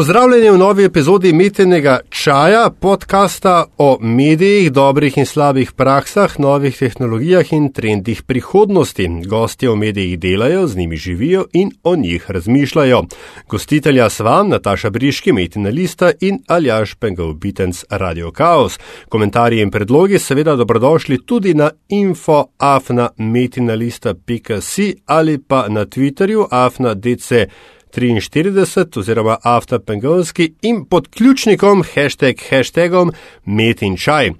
Pozdravljeni v novi epizodi Metenega čaja, podcasta o medijih, dobrih in slabih praksah, novih tehnologijah in trendih prihodnosti. Gosti o medijih delajo, z njimi živijo in o njih razmišljajo. Gostitelja sva Nataša Briški, Metina Lista in Aljaš Pengal Bitens Radio Chaos. Komentarji in predlogi seveda dobrodošli tudi na infoafnametinalista.si ali pa na Twitterju afna.dc. 43 oziroma avtopengovski in pod ključnikom hashtag hashtagom met in čaj. Uh,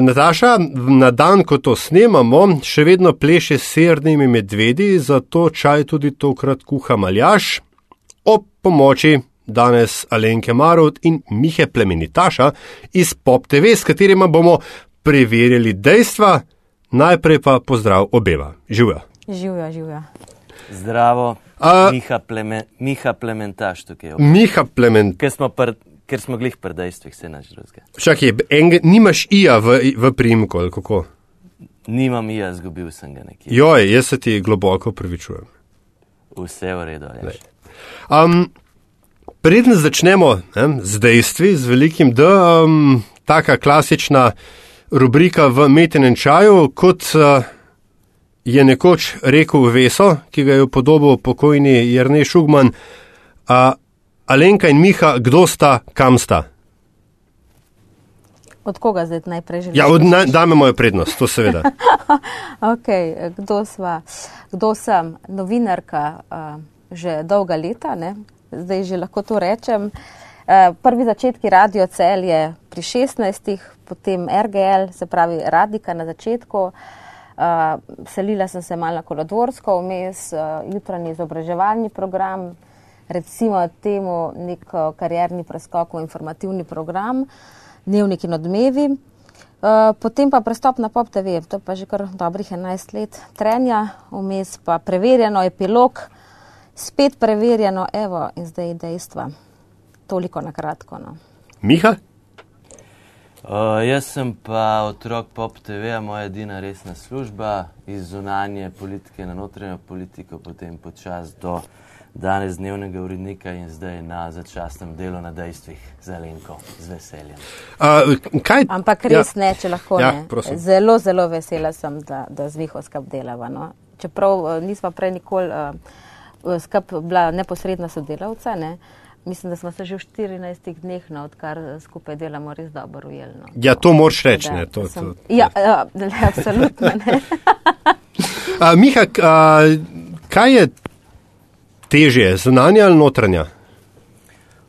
Nataša, na dan, ko to snemamo, še vedno pleše s sernimi medvedi, zato čaj tudi tokrat kuha maljaš. Ob pomoči danes Alenke Marot in Mihe Plemenitaša iz Pop TV, s katerima bomo preverili dejstva. Najprej pa pozdrav obeva. Živijo. Živijo, živijo. Zdravo. A- Miha, pleme, Miha Plementaš tukaj. je. Miha Plement. Ker smo, pr, ker smo glih pri dejstvih, se naš drugega. Čakaj, enega, nimaš ija v, v primku ali kako? Nimam jaz, zgubil sem ga nekje. Joj, jaz se ti globoko pravičujem. Vse v redu. Ja. Um, preden začnemo ne, z dejstvi, z velikim D, um, taka klasična rubrika v metenem čaju, kot uh, je nekoč rekel Veso, ki ga je upodobil pokojni Jrnej Šugman, uh, Alenka in Miha, kdo sta, kam sta. Od koga zdaj najprej želiš? Ja, od, na, dame mojo prednost, to seveda. Okay, kdo, sva? kdo sem? Novinarka uh, že dolga leta, ne? zdaj že lahko to rečem. Uh, prvi začetki Radio Cel je pri 16, potem RGL, se pravi Radika na začetku. Uh, selila sem se malo na Kolodvorsko, vmes uh, jutranji izobraževalni program, recimo temu nek uh, karierni preskok v informativni program, dnevnik in odmevi. Uh, potem pa prestop na Pop TV, to pa že kar dobrih 11 let trenja, vmes pa preverjeno, epilog, spet preverjeno, evo in zdaj dejstva. Toliko na kratko. No. Miha? Uh, jaz sem pa otrok Pop TV, moja edina resna služba iz zunanje politike na notranjo politiko, potem počas do danes dnevnega urednika in zdaj na začasnem delu na dejstvih za Lenko z veseljem. Uh, kaj, Ampak res ja. ne, če lahko Ja, ne. prosim. Zelo, zelo vesela sem, da, da z Viho skup delava. No. Čeprav eh, nisva prej nikoli uh, skup bila neposredna sodelavca, ne. Mislim, da smo se že v 14 dneh, no, odkar eh, skupaj delamo, res dobro ujeli. No. Ja, to moraš reči. Ne, To, sem- to, Ja, ja, absolutno ne. A, Miha, a, kaj je težje, zunanja ali notranja?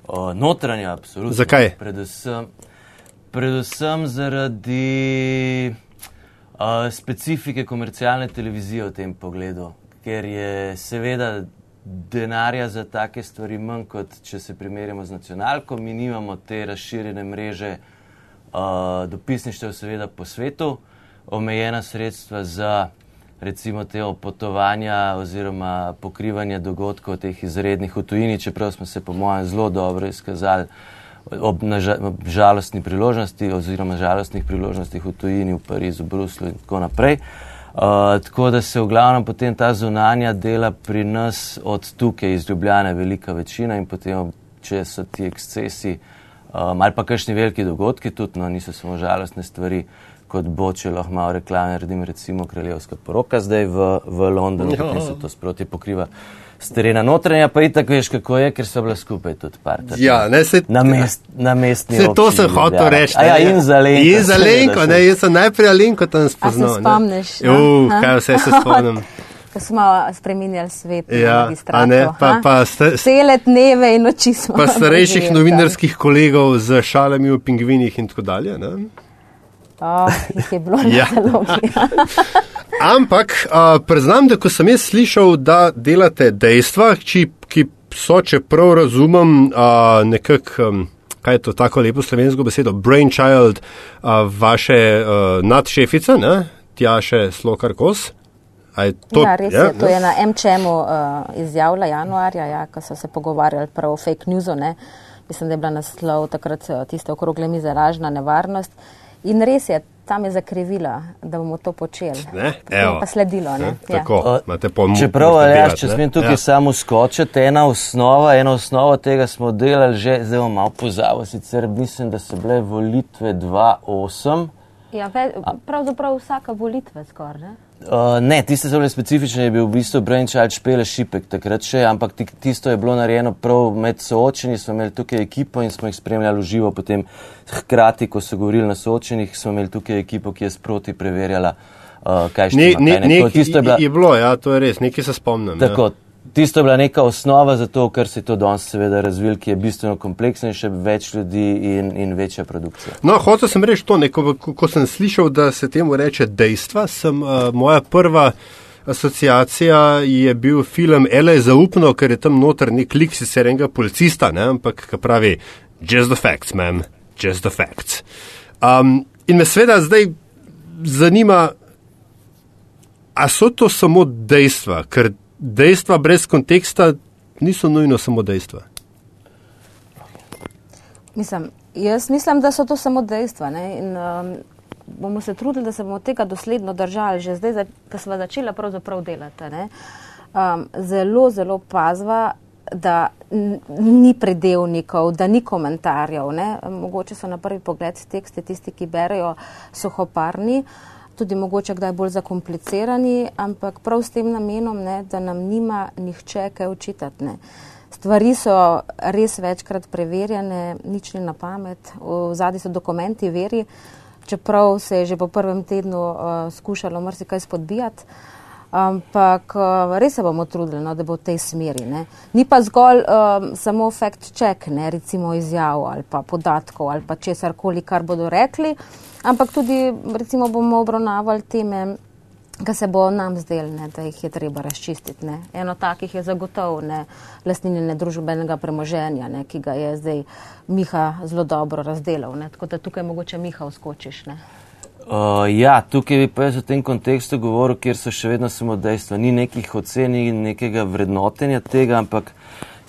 O, notranja, absolutno. Zakaj? Predvsem, predvsem zaradi uh, specifike komercialne televizije v tem pogledu, ker je seveda denarja za take stvari manj, kot če se primerjamo z nacionalko. Mi nimamo te razširjene mreže uh, dopisništev, seveda po svetu, omejena sredstva za recimo te potovanja oziroma pokrivanje dogodkov teh izrednih v tujini, čeprav smo se po mojem zelo dobro izkazali ob, naža, ob žalostni priložnosti oziroma žalostnih priložnostih v tujini, v Parizu, Bruslu in tako naprej. Uh, tako da se v glavnem potem ta zunanja dela pri nas od tukaj iz Ljubljane velika večina in potem, če so ti ekscesi um, ali pa kakšni veliki dogodki, tudi no, niso samo žalostne stvari, kot bo, če lahko malo reklame naredim, recimo kraljevska poroka zdaj v, v Londonu, Ja. potem se to sproti pokriva. S terena notranja pa itak veš, kako je, ker so bila skupaj tudi parta. Ja, ne, se, Na, mest, na mestni se to sem hotel Ljubljana. reči. A Ja, ne. in za Lenko. In za Lenko, ne, se- jaz sem najprej Alenko tam spoznal. ne. spomniš, Ha? kaj vse se spomnim. Ko smo spremenjali svet, na Ja, ne, pa, ha? pa, sta, Cele dneve in noči smo. pa starejših tam. novinarskih kolegov z šalami o pingvinih in tako dalje. Ne? Oh, jih je bilo Ja. ja. zelo veliko. Ampak uh, priznam, da ko sem jaz slišal, da delate dejstva, ki, ki so, če prav razumem, uh, nekako, um, kaj je to tako lepo slovensko besedo, brainchild uh, vaše uh, nadšefice, ne? Tjaše Slokar Kos. Je To, ja, res je. To ne? je na MČM-u uh, izjavila januarja, ja, ko so se pogovarjali prav o fake newsu. Ne. Mislim, da je bila naslov takrat tiste okrogle mize lažna nevarnost. In res je, tam je zakrivila, da bomo to počeli. Ne? To je Evo. pa sledilo. Ne? Ne? Ja. Tako, imate pol Čeprav, ali jaz, delati, če smem tukaj Ja. samo skočiti, ena osnova, ena osnova tega smo delali že, zdaj bom malo pozabil, sicer mislim, da so bile volitve 2.8. Ja, pravzaprav vsaka volitva skoraj. Uh, ne, tiste so bile specifične, je bil v bistvu Brainchild špele šipek takrat še, ampak ti- tisto je bilo narejeno prav med soočenji, smo imeli tukaj ekipo in smo jih spremljali v živo, potem hkrati, ko so govorili na soočenjih, smo imeli tukaj ekipo, ki je sproti preverjala, uh, kaj še Ne, ne, ne. Tako, tisto je bila, je bilo, ja, to je res, nekaj se spomnim. ja. Tisto je bila neka osnova za to, kar se je to danes seveda razvil, ki je bistveno kompleksnejše, več ljudi in, in večja produkcija. No, hotel sem reči to, neko, ko, ko sem slišal, da se temu reče dejstva, sem uh, moja prva asociacija je bil film Ele je zaupno, ker je tam noter nek lik sicer enega policista, ne, ampak ki pravi, just the facts, man, just the facts. Um, in me seveda zdaj zanima, a so to samo dejstva, ker dejstva brez konteksta niso nujno samo dejstva. Mislim, jaz mislim, da so to samo dejstva. Ne? In um, bomo se trudili, da se bomo tega dosledno držali, že zdaj, ko smo začeli pravzaprav delati. ne. Um, zelo, zelo pazva, da ni predelnikov, da ni komentarjev. Ne? Mogoče so na prvi pogled teksti tisti, ki berejo, suhoparni. Tudi mogoče kdaj bolj zakomplicirani, ampak prav s tem namenom, ne, da nam nima nihče kaj učitati. Ne. Stvari so res večkrat preverjene, nič ni na pamet, v zadnji so dokumenti veri, čeprav se je že po prvem tednu uh, skušalo marsikaj spodbijati. Ampak uh, res se bomo trudili, no, da bo v tej smeri. Ne. Ni pa zgolj um, samo fact check, ne, recimo izjav ali pa podatkov ali pa česar koli, kar bodo rekli, ampak tudi recimo bomo obravnavali teme, ki se bo nam zdel, ne, da jih je treba razčistiti. Ne. Eno takih je zagotovo ne, lastninjenje družbenega premoženja, ne, ki ga je zdaj Miha zelo dobro razdelal. Ne, tako da tukaj mogoče Miha uskočiš. Ne. Uh, ja, tukaj bi pa jaz v tem kontekstu govoril, kjer so še vedno samo dejstva. Ni nekih ocen in nekega vrednotenja tega, ampak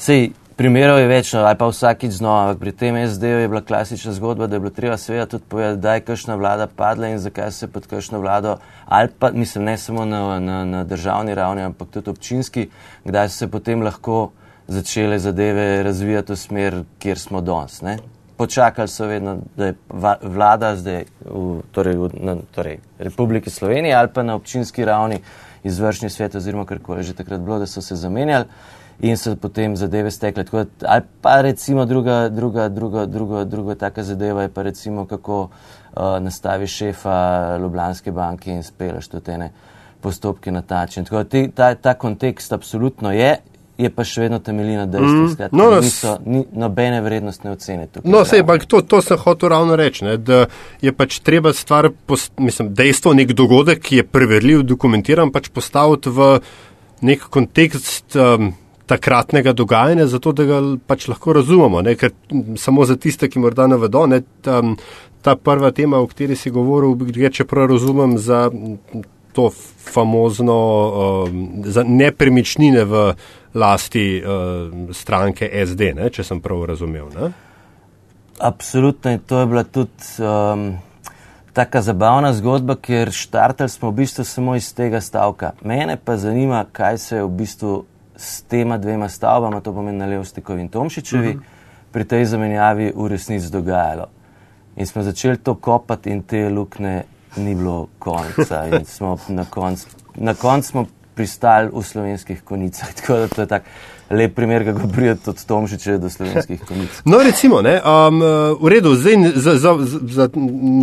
sej primerov je več, no, ali pa vsakič znova. Ampak pri tem SD-ju je bila klasična zgodba, da je bilo treba seveda tudi povedati, da je kakšna vlada padla in zakaj se pod kakšno vlado, ali pa mislim ne samo na, na, na državni ravni, ampak tudi občinski, kdaj so se potem lahko začele zadeve razvijati v smer, kjer smo danes. Počakali so vedno, da je vlada zdaj v, torej v na, torej Republiki Sloveniji ali pa na občinski ravni izvršni svet oziroma karkoli že takrat bilo, da so se zamenjali in so potem zadeve stekle. Tako, ali pa recimo druga, druga, druga, druga, druga taka zadeva je pa recimo kako uh, nastavi šefa Ljubljanske banke in speleš tudi ene postopke na ta način. Tako ti- ta, ta kontekst absolutno je, je pa še vedno temelji na dejstvih. Mm. No, no, niso ni nobene vrednostne ocene tukaj. No, sej, ampak to, to sem hotel ravno reči, ne, da je pač treba stvar, pos, mislim, dejstvo, nek dogodek, ki je preverljiv, dokumentiran, pač postaviti v nek kontekst um, takratnega dogajanja, zato da ga pač lahko razumemo. Ne, ker samo za tiste, ki morda ne vedo, ne, tam, ta prva tema, o kateri si govoril, gre, če prav razumem, za to famozno, um, za nepremičnine v lasti um, stranke SD, ne, če sem prav razumel. Ne? Absolutno in to je bila tudi um, taka zabavna zgodba, ker štartali smo v bistvu samo iz tega stavka. Mene pa zanima, kaj se je v bistvu s tema dvema stavbama, to pomeni na Levstikovi in Tomšičevi, uh -huh. pri tej zamenjavi v resnici dogajalo. In smo začeli to kopati in te lukne ni bilo konca. In smo na koncu konc smo pristali v slovenskih konicah. Tako da to je tak lep primer, kako prideti od Tomšiče do slovenskih konic. No, recimo, ne, um, v redu, zdaj za, za, za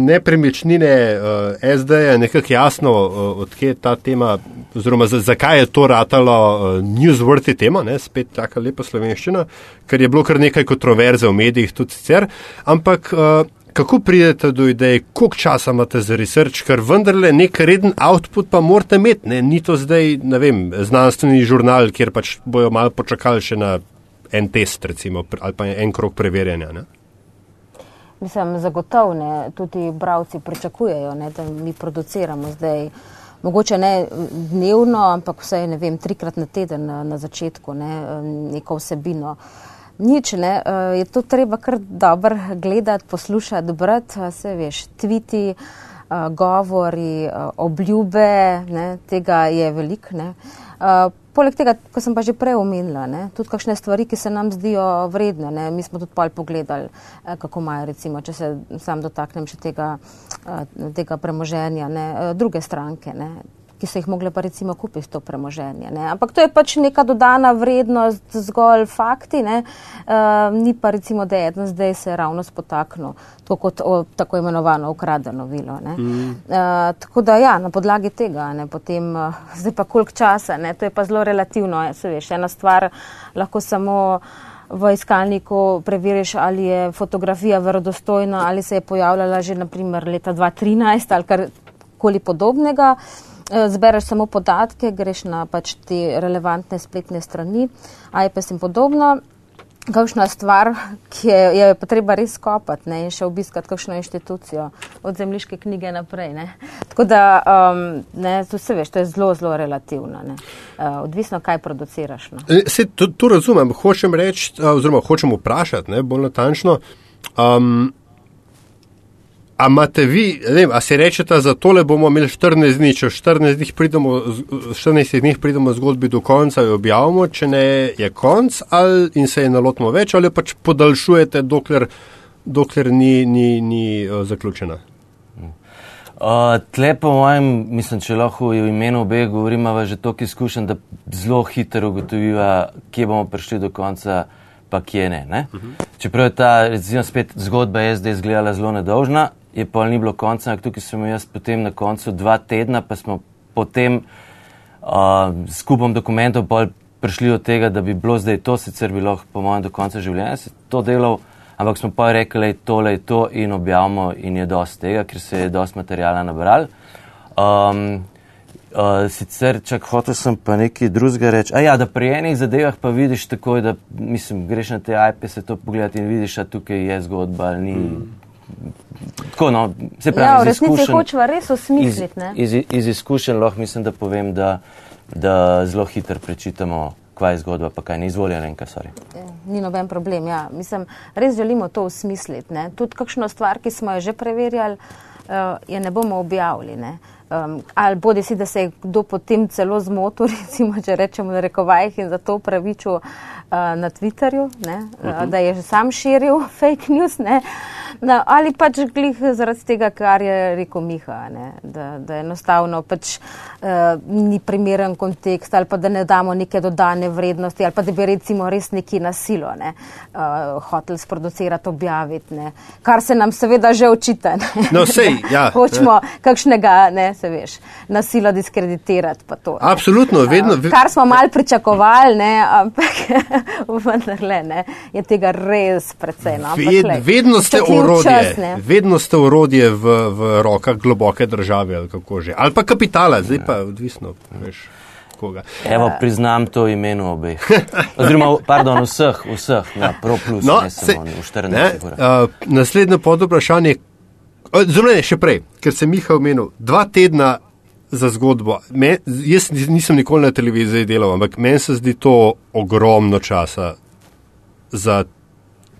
nepremičnine uh, SD je nekako jasno, uh, odkje je ta tema, oziroma za, zakaj je to ratalo uh, newsworthy tema, ne, spet taka lepa slovenščina, ker je bilo kar nekaj kontroverze v medijih tudi sicer, ampak uh, kako pridete do ideje, koliko časa imate za research, ker vendarle nek reden output pa morate imeti, ne, ni to zdaj, ne vem, znanstveni žurnal, kjer pač bojo malo počakali še na en test, recimo, ali pa en krok preverjanja. Ne? Mislim, zagotovne tudi bravci pričakujejo, ne, da mi produciramo zdaj. Mogoče ne dnevno, ampak vsaj ne vem, trikrat na teden na, na začetku ne, neko vsebino. Nič ne, eh, je to treba kar dobro gledati, poslušati, brati, se veš, tviti, uh, govori, uh, obljube, ne, tega je velik. Uh, poleg tega, ko sem pa že prej omenila, ne, tudi kakšne stvari, ki se nam zdijo vredne. Ne, mi smo tudi pol pogledali, kako imajo, recimo, če se sam dotaknem še tega, tega premoženja, ne, druge stranke. Ne, ki so jih mogli pa recimo kupiti to premoženje. Ne. Ampak to je pač neka dodana vrednost, zgolj fakti, uh, ni pa recimo, da je eden zdaj se ravno spotaknil, tako kot o, tako imenovano ukradeno vilo. Mm. Uh, tako da ja, na podlagi tega, ne, potem, uh, zdaj pa koliko časa, ne, to je pa zelo relativno, se veš, ena stvar lahko samo v iskalniku preveriš, ali je fotografija verodostojna, ali se je pojavljala že naprimer leta 2013 ali karkoli podobnega. Eh, zbereš samo podatke, greš na pač te relevantne spletne strani, iPad in podobno. Kakšna stvar, ki je, je treba res kopati ne, in še obiskati kakšno inštitucijo, od zemljiške knjige naprej. Ne. Tako da, um, ne, to se veš, to je zelo, zelo relativno. Uh, odvisno, kaj produciraš. No. E, se, to, to razumem, hočem reči, oziroma hočem vprašati, ne, bolj natančno. Um, A imate vi, vem, a se rečete, za tole bomo imeli 14 dni, če v 14 dneh pridemo, 14 dneh pridemo zgodbi do konca in objavimo, če ne je konc ali in se je nalotimo več ali pač podaljšujete, dokler, dokler ni, ni, ni uh, zaključena. Uh, tle po mojem, mislim, če lahko v imenu obeh govorimo, že toliko izkušen, da zelo hitro ugotoviva, kje bomo prišli do konca, pa kje ne. ne? Uh mhm. -huh. Čeprav je ta, recimo, spet zgodba SD izgledala zelo nedolžna, je pa ni bilo konca, ampak tukaj sem jaz potem na koncu dva tedna, pa smo potem uh, s kupom dokumentov prišli do tega, da bi bilo zdaj to, sicer bilo po mojem do konca življenja se to delal, ampak smo pa rekli, da je tole je to in objavimo in je dosti tega, ker se je dosti materijala nabral. Um, Uh, sicer, če hotel sem pa nekaj drugega reči, a ja, da pri enih zadevah pa vidiš takoj, da mislim, greš na te IP, se to pogledati in vidiš, da tukaj je zgodba, ni, mm. Tako, no, se pravi, ja, v resnici hočemo res osmisliti. Iz, iz, iz izkušenj lahko mislim, da povem, da, da zelo hitro prečitamo, kaj je zgodba, pa kaj ni izvoljeno in kaj so. Ja, ni noben problem. Ja. Mislim, res želimo to osmisliti. Tudi kakšno stvar, ki smo jo že preverjali, uh, je ne bomo objavili. Ne. Um, ali bodi si, da se je kdo potem celo zmotil, recimo, če rečemo na rekovajih in zato praviču uh, na Twitterju, ne, uh -huh. uh, mhm. da je že sam širil fake news. Ne. No, ali pač glih zaradi tega, kar je rekel Miha, ne, da, da enostavno pač uh, ni primeren kontekst ali pa da ne damo neke dodane vrednosti ali pa da bi recimo res neki nasilo ne, uh, hotel sproducirati, objaviti, ne, kar se nam seveda že očita. Ne. No, sej, ja. Hočemo kakšnega, ne, se veš, nasilo diskreditirati pa to. Ne. Absolutno, vedno. Uh, kar smo mal pričakovali, ne, ampak vendarle, ne, je tega res precej. No, Ved, vedno ste urodili orodje, vedno ste urodje v, v rokah globoke države ali kako že. Ali pa kapitala, zdaj pa odvisno. Veš. Koga. Evo, priznam to imenu obeh. Oziroma, pardon, vseh, vseh, ja, pro plus, no, ne se, samo v 14 urah. Uh, naslednje podvprašanje, zelo ne, še prej, ker sem Miha omenil, dva tedna za zgodbo. Me, jaz nisem nikoli na televiziji delal, ampak meni se zdi to ogromno časa za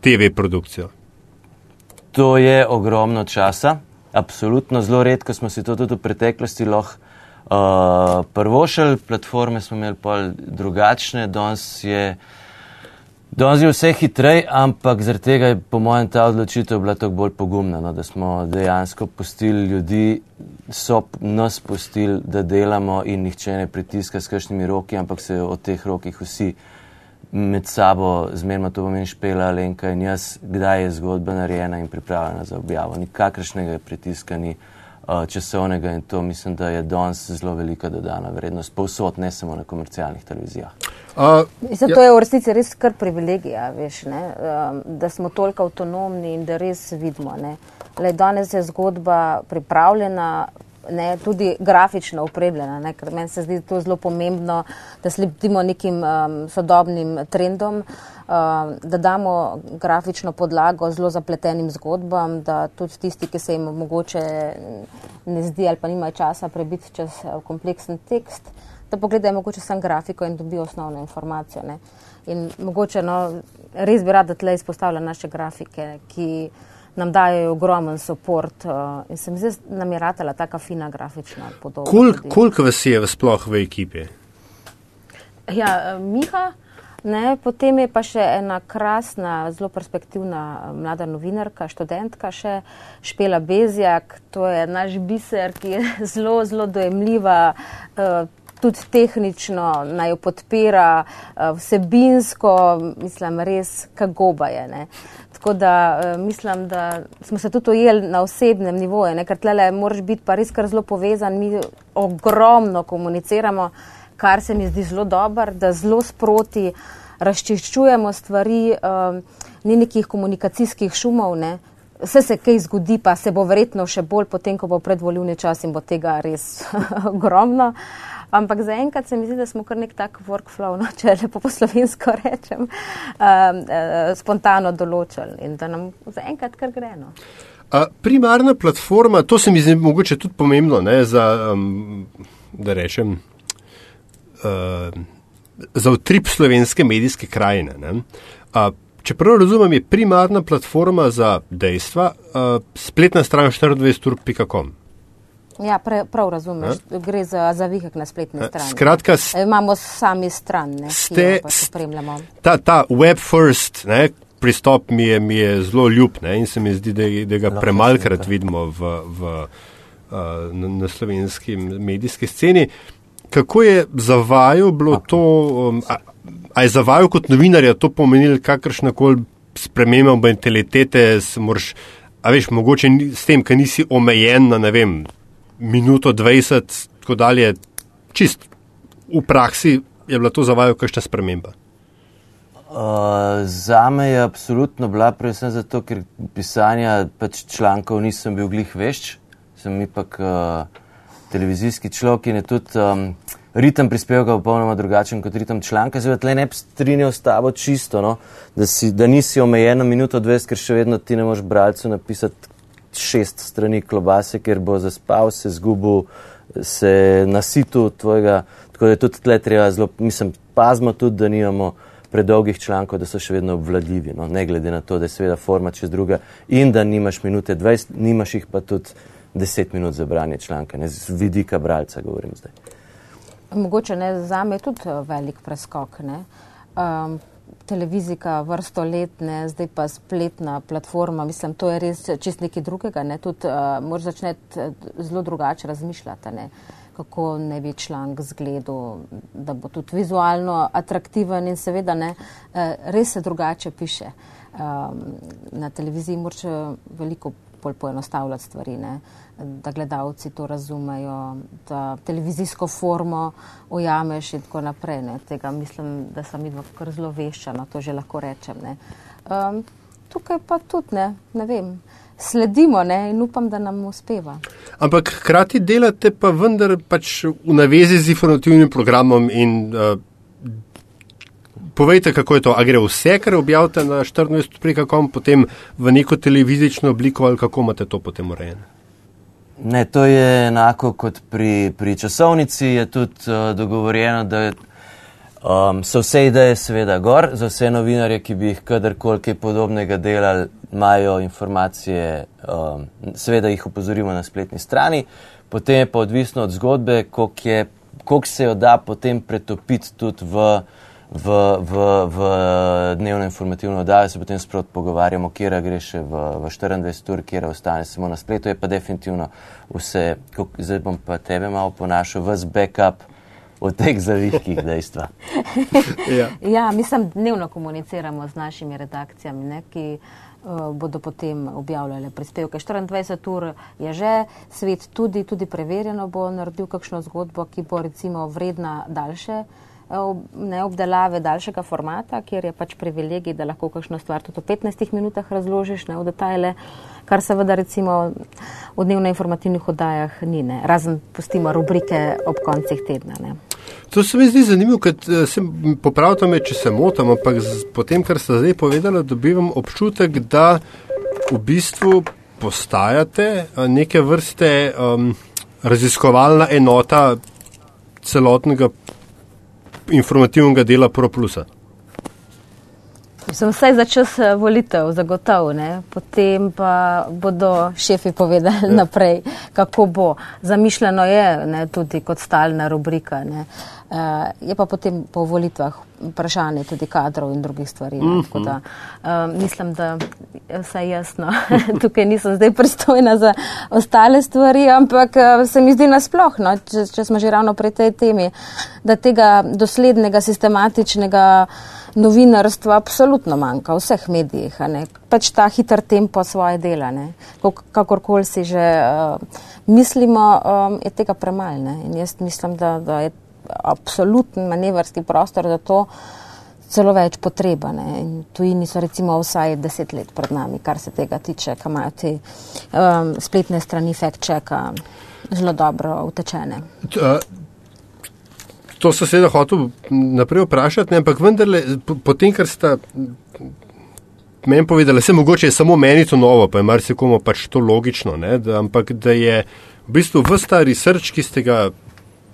TV produkcijo. To je ogromno časa, absolutno zelo redko smo si to tudi v preteklosti lahko uh, prvošali, platforme smo imeli pa drugačne, danes je, danes je vse hitrej, ampak zaradi tega je po mojem ta odločitev bila tako bolj pogumna, no, da smo dejansko pustili ljudi, so nas pustili, da delamo in nihče ne pritiska s kakšnimi roki, ampak se od teh rokih vsi med sabo zmerno to pomeni špela, Lenka in jaz, kdaj je zgodba narejena in pripravljena za objavo. Nikakršnega pritiska ni uh, časovnega in to mislim, da je danes zelo velika dodana vrednost, povsod, ne samo na komercialnih televizijah. Uh, Zato ja. je v resnici res kar privilegija, veš, ne, um, da smo toliko avtonomni in da res vidimo. Le danes je zgodba pripravljena, ne, tudi grafično upremljena, ne, ker meni se zdi to zelo pomembno, da sledimo nekim um, sodobnim trendom, um, da damo grafično podlago zelo zapletenim zgodbam, da tudi tisti, ki se jim mogoče ne zdi ali pa nimajo časa prebiti čez uh, kompleksen tekst, da pogledajo mogoče samo grafiko in dobijo osnovno informacijo. Ne. In mogoče no, res bi rada tle izpostavila naše grafike, ki nam dajo ogromen podpor uh, in se mi zdi, da nam je ratala taka fina grafična podoba. Koliko kolik vas je sploh v ekipi? Ja, Miha, ne, potem je pa še ena krasna, zelo perspektivna mlada novinarka, študentka še, Špela Bezjak, to je naš biser, ki je zelo, zelo dojemljiva. Uh, tudi tehnično naj jo podpira, eh, vsebinsko, mislim, res kagoba je. Ne. Tako da eh, mislim, da smo se tudi ujeli na osebnem nivoju, ne, ker tlele moraš biti pa res kar zelo povezan, mi ogromno komuniciramo, kar se mi zdi zelo dober, da zelo sproti razčiščujemo stvari, um, ni nekih komunikacijskih šumov, ne. Vse se kaj zgodi, pa se bo verjetno še bolj potem, ko bo predvoljivni čas in bo tega res ogromno. Ampak zaenkrat se mi zdi, da smo kar nek tak workflow, no, če lepo po slovensko rečem, um, uh, spontano določili in da nam zaenkrat kar gre. No. A, primarna platforma, to se mi zdi mogoče tudi pomembno, ne, za, um, da rečem, uh, za utrip slovenske medijske krajine. Ne. A, čeprav razumem, je primarna platforma za dejstva uh, spletna stran 24.com. Ja, pre, prav razumeš, A? gre za zavihek na spletni strani. Skratka, s, e, imamo sami stran, ne, ste, pač spremljamo. Ta, ta web first ne, pristop mi je, mi je zelo ljub ne, in se mi zdi, da, da ga premalkrat vidimo v, v, na, na slovenski medijski sceni. Kako je za vaju bilo to, um, a, a je za vaju kot novinarja to pomenilo kakršnakoli sprememba mentalitete, moraš, a veš, mogoče s tem, ker nisi omejen na, ne vem, minuto 20, tako dalje, čist v praksi je bila to za vaju kakšna sprememba? Uh, za me je absolutno bila, predvsem zato, ker pisanja pač člankov nisem bil glih vešč, sem ipak uh, televizijski človek in je tudi um, ritem prispevka popolnoma drugačen kot ritem članka. Zdaj, tle ne bi strinjal s tabo čisto, no? da, si, da nisi omejen na minuto 20, ker še vedno ti ne moreš bralcu napisati šest strani klobase, ker bo zaspal, se zgubil, se nasitil tvojega. Tako da je tudi tle treba zelo, mislim, pazmo tudi, da nimamo predolgih člankov, da so še vedno obvladljivi, no? ne glede na to, da je seveda forma čez druga in da nimaš minute 20, nimaš jih pa tudi 10 minut za branje članka, ne z vidika bralca govorim zdaj. Mogoče ne, za me je tudi eh, velik preskok. Um, televizika vrsto let, ne, zdaj pa spletna platforma, mislim, to je res čist nekaj drugega, ne, tudi uh, moraš začeti eh, zelo drugače razmišljati, ne, kako ne bi članek zgledal, da bo tudi vizualno atraktiven in seveda ne, uh, res se drugače piše. Um, na televiziji moraš veliko bolj poenostavljati stvari. Ne da gledalci to razumejo, da televizijsko formo ujameš in tako naprej. Ne. Tega mislim, da sem vidno kar zelo veščana, to že lahko rečem. Um, tukaj pa tudi ne, ne vem. Sledimo ne, in upam, da nam uspeva. Ampak hkrati delate pa vendar pač v navezi z informativnim programom in uh, povejte, kako je to. A gre vse, kar objavite na 14.com, potem v neko televizično obliko ali kako imate to potem urejeno? Ne, to je enako kot pri, pri časovnici, je tudi uh, dogovorjeno, da um, so vse ideje seveda gor, za vse novinarje, ki bi jih kadarkoli kaj podobnega delali, imajo informacije, um, seveda jih opozorimo na spletni strani, potem je pa odvisno od zgodbe, koliko se jo da potem pretopiti tudi v v, v, v dnevno informativno oddajo, se potem sprot pogovarjamo, kje gre še v, v 24 ur, kje ostane samo na spletu. Je pa definitivno vse, kuk, zdaj bom pa tebe malo ponašal, vse backup. V teh zavihkih dejstva. ja. ja, mi sem dnevno komuniciramo z našimi redakcijami, ne, ki uh, bodo potem objavljali prispevke. 24 ur je že, svet tudi, tudi preverjeno bo naredil kakšno zgodbo, ki bo recimo vredna daljše ne, obdelave daljšega formata, kjer je pač privilegij, da lahko kakšno stvar tudi v 15 minutah razložiš ne, v detajle, kar seveda recimo v dnevno informativnih oddajah ni, ne, razen pustimo rubrike ob koncih tedna. Ne. To se mi zdi zanimivo, ker eh, se popravite me, če se motam, ampak po tem, kar ste zdaj povedali, dobivam občutek, da v bistvu postajate eh, neke vrste um, raziskovalna enota celotnega informativnega dela ProPlusa? Sem vsaj za čas eh, volitev zagotovo, potem pa bodo šefi povedali ja. naprej, kako bo. Zamišljeno je ne, tudi kot stalna rubrika. Ne. Uh, je pa potem po volitvah vprašanje tudi kadrov in drugih stvari. Mm -hmm. da, uh, mislim, da vse jasno. Tukaj nisem zdaj pristojna za ostale stvari, ampak uh, se mi zdi nasploh, no, če, če smo že ravno pri tej temi, da tega doslednega, sistematičnega novinarstva absolutno manjka v vseh medijih. Pač ta hiter tempo svoje dela, kakorkoli si že uh, mislimo, um, je tega premalo. In jaz mislim, da, da je absoluten manevrski prostor za to celo več potrebane. In tujini so recimo vsaj deset let pred nami, kar se tega tiče, kam imajo te um, spletne strani fact-checka zelo dobro utečene. To so seveda hotel naprej vprašati, ne, ampak vendarle, po, po tem, kar sta meni povedali, se mogoče je samo meni to novo, pa je marsikomu pač to logično, ne, da, ampak da je v bistvu vsta research, ki ste ga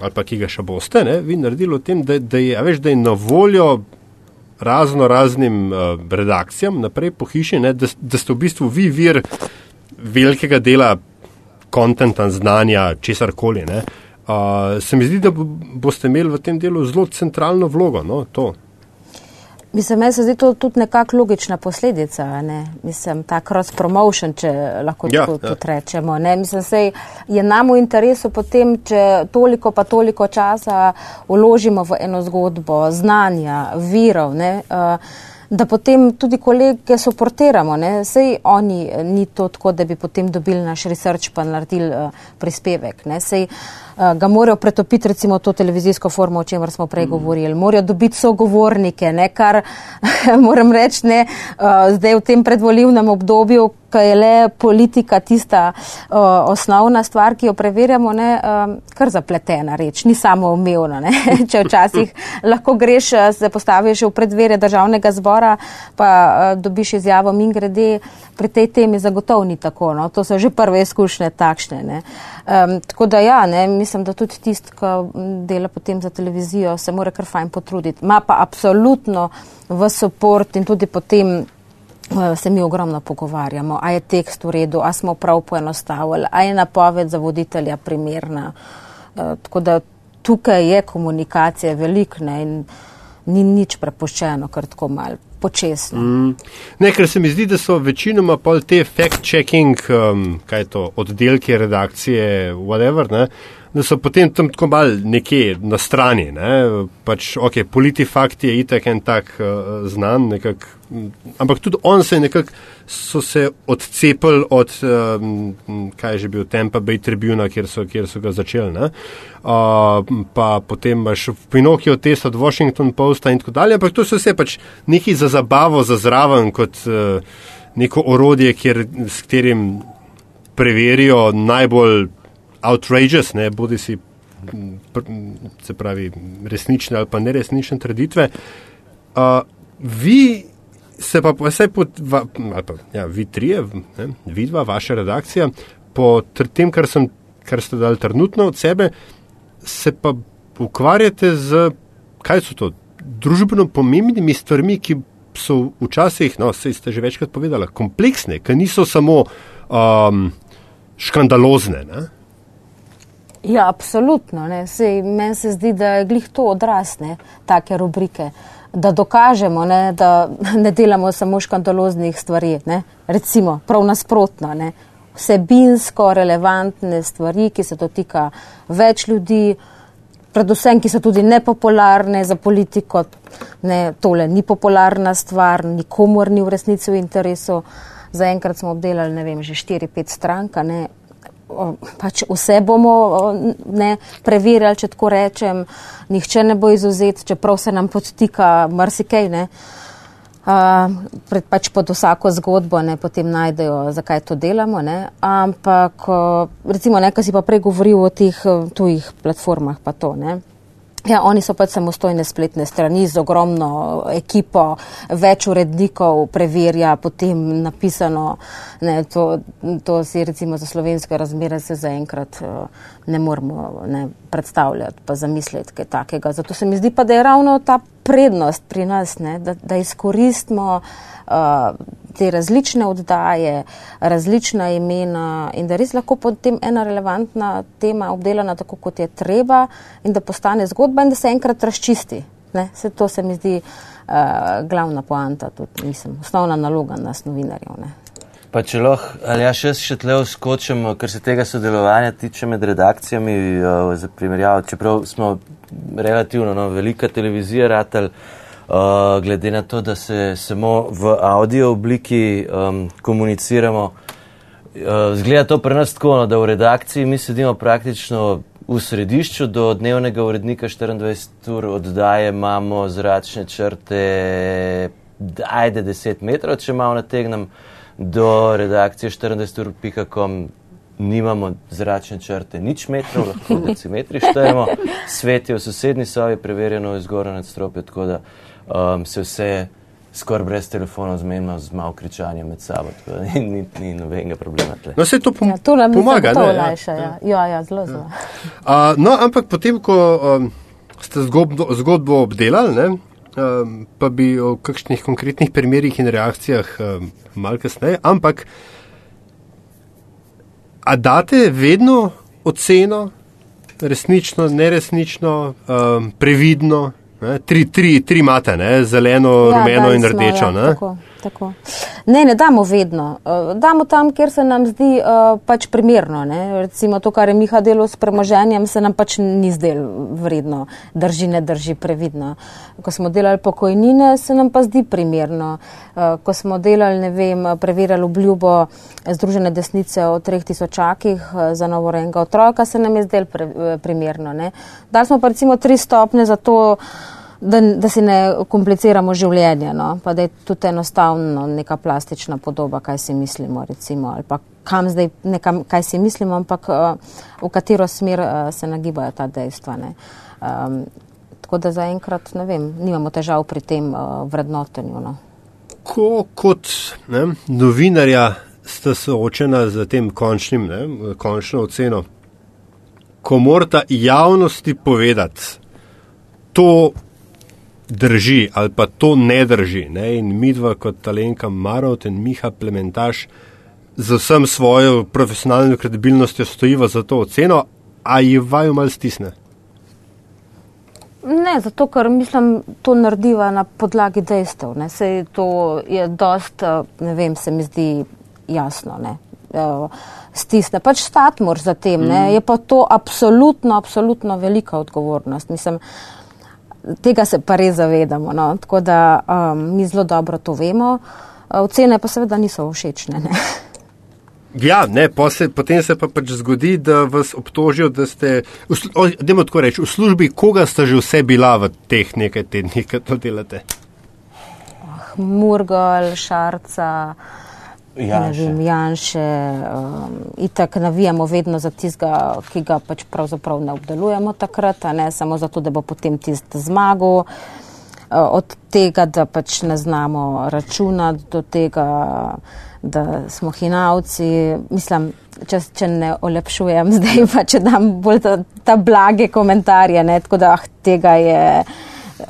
ali pa ki ga še boste, ne, vi naredili o tem, da, da, je, veš, da je na voljo razno raznim uh, redakcijam naprej po hiši, ne, da, da ste v bistvu vi vir velikega dela kontenta, znanja, česar koli. Uh, se mi zdi, da boste imeli v tem delu zelo centralno vlogo. No, to. Mislim, meni se zdi to tudi nekako logična posledica, ne? mislim, ta cross promotion, če lahko ja, tako ja. rečemo. Ne? Mislim, sej je nam v interesu potem, če toliko pa toliko časa uložimo v eno zgodbo, znanja, virov, ne? Uh, da potem tudi kolege soportiramo. Sej oni ni to tako, da bi potem dobili naš research pa naredili uh, prispevek. Ne? Sej, uh, Eh, ga morajo pretopiti recimo to televizijsko formo, o čemer smo prej mm. govorili. Morajo dobiti sogovornike, ne, kar moram reči, ne, uh, zdaj v tem predvoljivnem obdobju, ko je le politika tista uh, osnovna stvar, ki jo preverjamo, ne, uh, kar zapletena reč, ni samo umevna. Ne. Če včasih lahko greš, se postaviš v predvere državnega zbora, pa uh, dobiš izjavo min grede, pri tej temi zagotovo ni tako. No. To so že prve izkušnje takšne. Ne. Um, tako da ja, ne, mislim, da tudi tist, ki dela potem za televizijo, se mora kar fajn potruditi. Ma pa absolutno v support in tudi potem se mi ogromno pogovarjamo, a je tekst v redu, a smo prav poenostavili, a je napoved za voditelja primerna. E, tako da tukaj je komunikacija velikna in ni nič prepuščeno, kar tako mal počesno. Mm. Ne, ker se mi zdi, da so večinoma pol te fact-checking, um, kaj to, oddelke redakcije, whatever, ne, da so potem tam tako mal nekje na strani. Ne? Pač, ok, politifakt je itak en tak uh, znan, nekak, ampak tudi on se je nekako so se odcepili od, um, kaj je že bil, Tampa Bay Tribuna, kjer so, kjer so ga začeli. Uh, pa potem imaš Pinokio test od Washington Posta in tako dalje, ampak to so vse pač neki za zabavo, za zraven, kot uh, neko orodje, kjer, s katerim preverijo najbolj outrageous, ne bodi si se pravi resnične ali pa neresnične trditve. Uh, vi se pa vsaj pod, va, ali pa ja, vi trije, ne, vidva, vaša redakcija, po tem, kar, sem, kar ste dali trenutno od sebe, se pa ukvarjate z, kaj so to, družbeno pomembnimi stvarmi, ki so včasih, no, se ste že večkrat povedali, kompleksne, ki niso samo um, škandalozne. Ne? Ja, absolutno. Meni se zdi, da je glih to odrasne, take rubrike, da dokažemo, ne, da ne delamo samo škandaloznih stvari. Ne. Recimo, prav nasprotno, ne. vsebinsko relevantne stvari, ki se dotika več ljudi, predvsem, ki so tudi nepopularne za politiko. Ne, tole ni popularna stvar, nikomor ni v resnici v interesu. Zaenkrat smo obdelali, ne vem, že 4-5 stranka, ne, pač vse bomo ne, preverjali, če tako rečem, nihče ne bo izuzet, čeprav se nam podtika marsikaj. Ne. Uh, pred, pač pod vsako zgodbo ne potem najdejo, zakaj to delamo. Ne. Ampak, recimo, nekaj si pa prej govoril o teh tujih platformah, pa to. Ne. Ja, oni so pač samostojne spletne strani z ogromno ekipo, več urednikov preverja, potem napisano, ne, to, to si recimo za slovenske razmere se zaenkrat uh, ne moramo ne, predstavljati pa zamisliti kaj takega. Zato se mi zdi pa, da je ravno ta prednost pri nas, ne, da, da izkoristimo uh, te različne oddaje, različna imena in da res lahko potem ena relevantna tema obdelana tako, kot je treba in da postane zgodba in da se enkrat razčisti. Se to se mi zdi uh, glavna poanta, tudi mislim, osnovna naloga nas novinarjev. Ne. Pa če lahko, ali ja še še tle skočim, kar se tega sodelovanja tiče med redakcijami, uh, za primerjavo, čeprav smo relativno no, velika televizija, ratelj, Uh, glede na to, da se samo v audio obliki um, komuniciramo. Uh, zgleda to pri nas tako, no, da v redakciji mi sedimo praktično v središču, do dnevnega urednika 24 ur oddaje imamo zračne črte, ajde 10 metrov, če malo nategnem, do redakcije 24 ur pika.com nimamo zračne črte, nič metrov, lahko decimetri štejemo, svet je v sosednji sobi, preverjeno je zgoraj nad stropje, tako da um, se vse skoraj brez telefona zmenimo z malo kričanjem med sabo. Ni, ni, ni nobenega problema. Tle. No, se to pom ja, pomaga. To olajša, ja. Ja, ja, zelo, zelo. Ja. No, ampak potem, ko um, ste zgodbo, zgodbo obdelali, ne, um, pa bi o kakšnih konkretnih primerjih in reakcijah um, mal kasneje, ampak a date vedno oceno, resnično, neresnično, um, previdno, Ne, tri, tri, tri mate, ne, zeleno, ja, rumeno in rdečo. Ja, tako. Ne, ne damo vedno. Uh, damo tam, kjer se nam zdi uh, pač primerno. Ne. Recimo to, kar je Miha delo s premoženjem, se nam pač ni zdel vredno, drži, ne drži previdno. Ko smo delali pokojnine, se nam pa zdi primerno. Uh, ko smo delali, ne vem, preverjali obljubo Združene desnice o treh tisočakih za novorenga otroka, se nam je zdel pre, primerno. Ne. Dali smo pa recimo tri stopne za to, da, da si ne kompliciramo življenje, no? pa da je tudi enostavno neka plastična podoba, kaj si mislimo, recimo, ali pa kam zdaj, nekam, kaj si mislimo, ampak uh, v katero smer uh, se nagibajo ta dejstva. Um, tako da zaenkrat, ne vem, nimamo težav pri tem uh, vrednotenju. No? Ko kot ne, novinarja ste soočena z tem končnim, ne, končno oceno, ko morate javnosti povedati, to drži ali pa to ne drži. Ne? In mi dva kot Talenka Marot in Miha Plementaš z vsem svojo profesionalno kredibilnostjo stojiva za to oceno, a je vaju mal stisne? Ne, zato ker mislim, to narediva na podlagi dejstev. Ne. Sej to je dost, ne vem, se mi zdi jasno. Ne. Stisne. Pač stat moraš za tem. Mm. Je pa to absolutno, absolutno velika odgovornost. Mislim, uh, tega se pa res zavedamo. No? Tako da um, mi zelo dobro to vemo. Ocene pa seveda niso všečne. Ne? Ja, ne, se, potem se pa pač zgodi, da vas obtožijo, da ste, da tako reči, v službi, koga ste že vse bila v teh nekaj tednih, ki to delate? Oh, Murgal, Šarca. Janše. Vem, Janše um, itak navijamo vedno za tistega, ki ga pač pravzaprav ne obdelujemo takrat, ne samo zato, da bo potem tist zmagal. Uh, od tega, da pač ne znamo računati, do tega, da smo hinavci. Mislim, če, če ne olepšujem zdaj, pa če dam bolj ta, ta blage komentarje, ne, tako da ah, tega je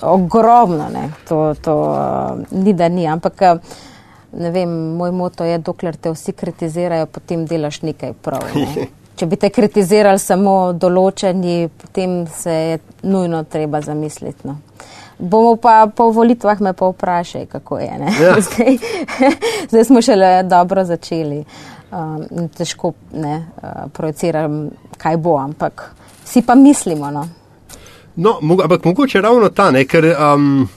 ogromno, ne, to, to uh, ni da ni, ampak. Uh, ne vem, moj moto je, dokler te vsi kritizirajo, potem delaš nekaj prav. Ne? Če bi te kritizirali samo določeni, potem se je nujno treba zamisliti. No. Bomo pa po volitvah me pa vprašaj, kako je. Ja. Zdaj, zdaj smo šele dobro začeli. Um, težko ne uh, projiciram, kaj bo, ampak vsi pa mislimo. No. No, ampak mogoče ravno ta, ne, ker. Um...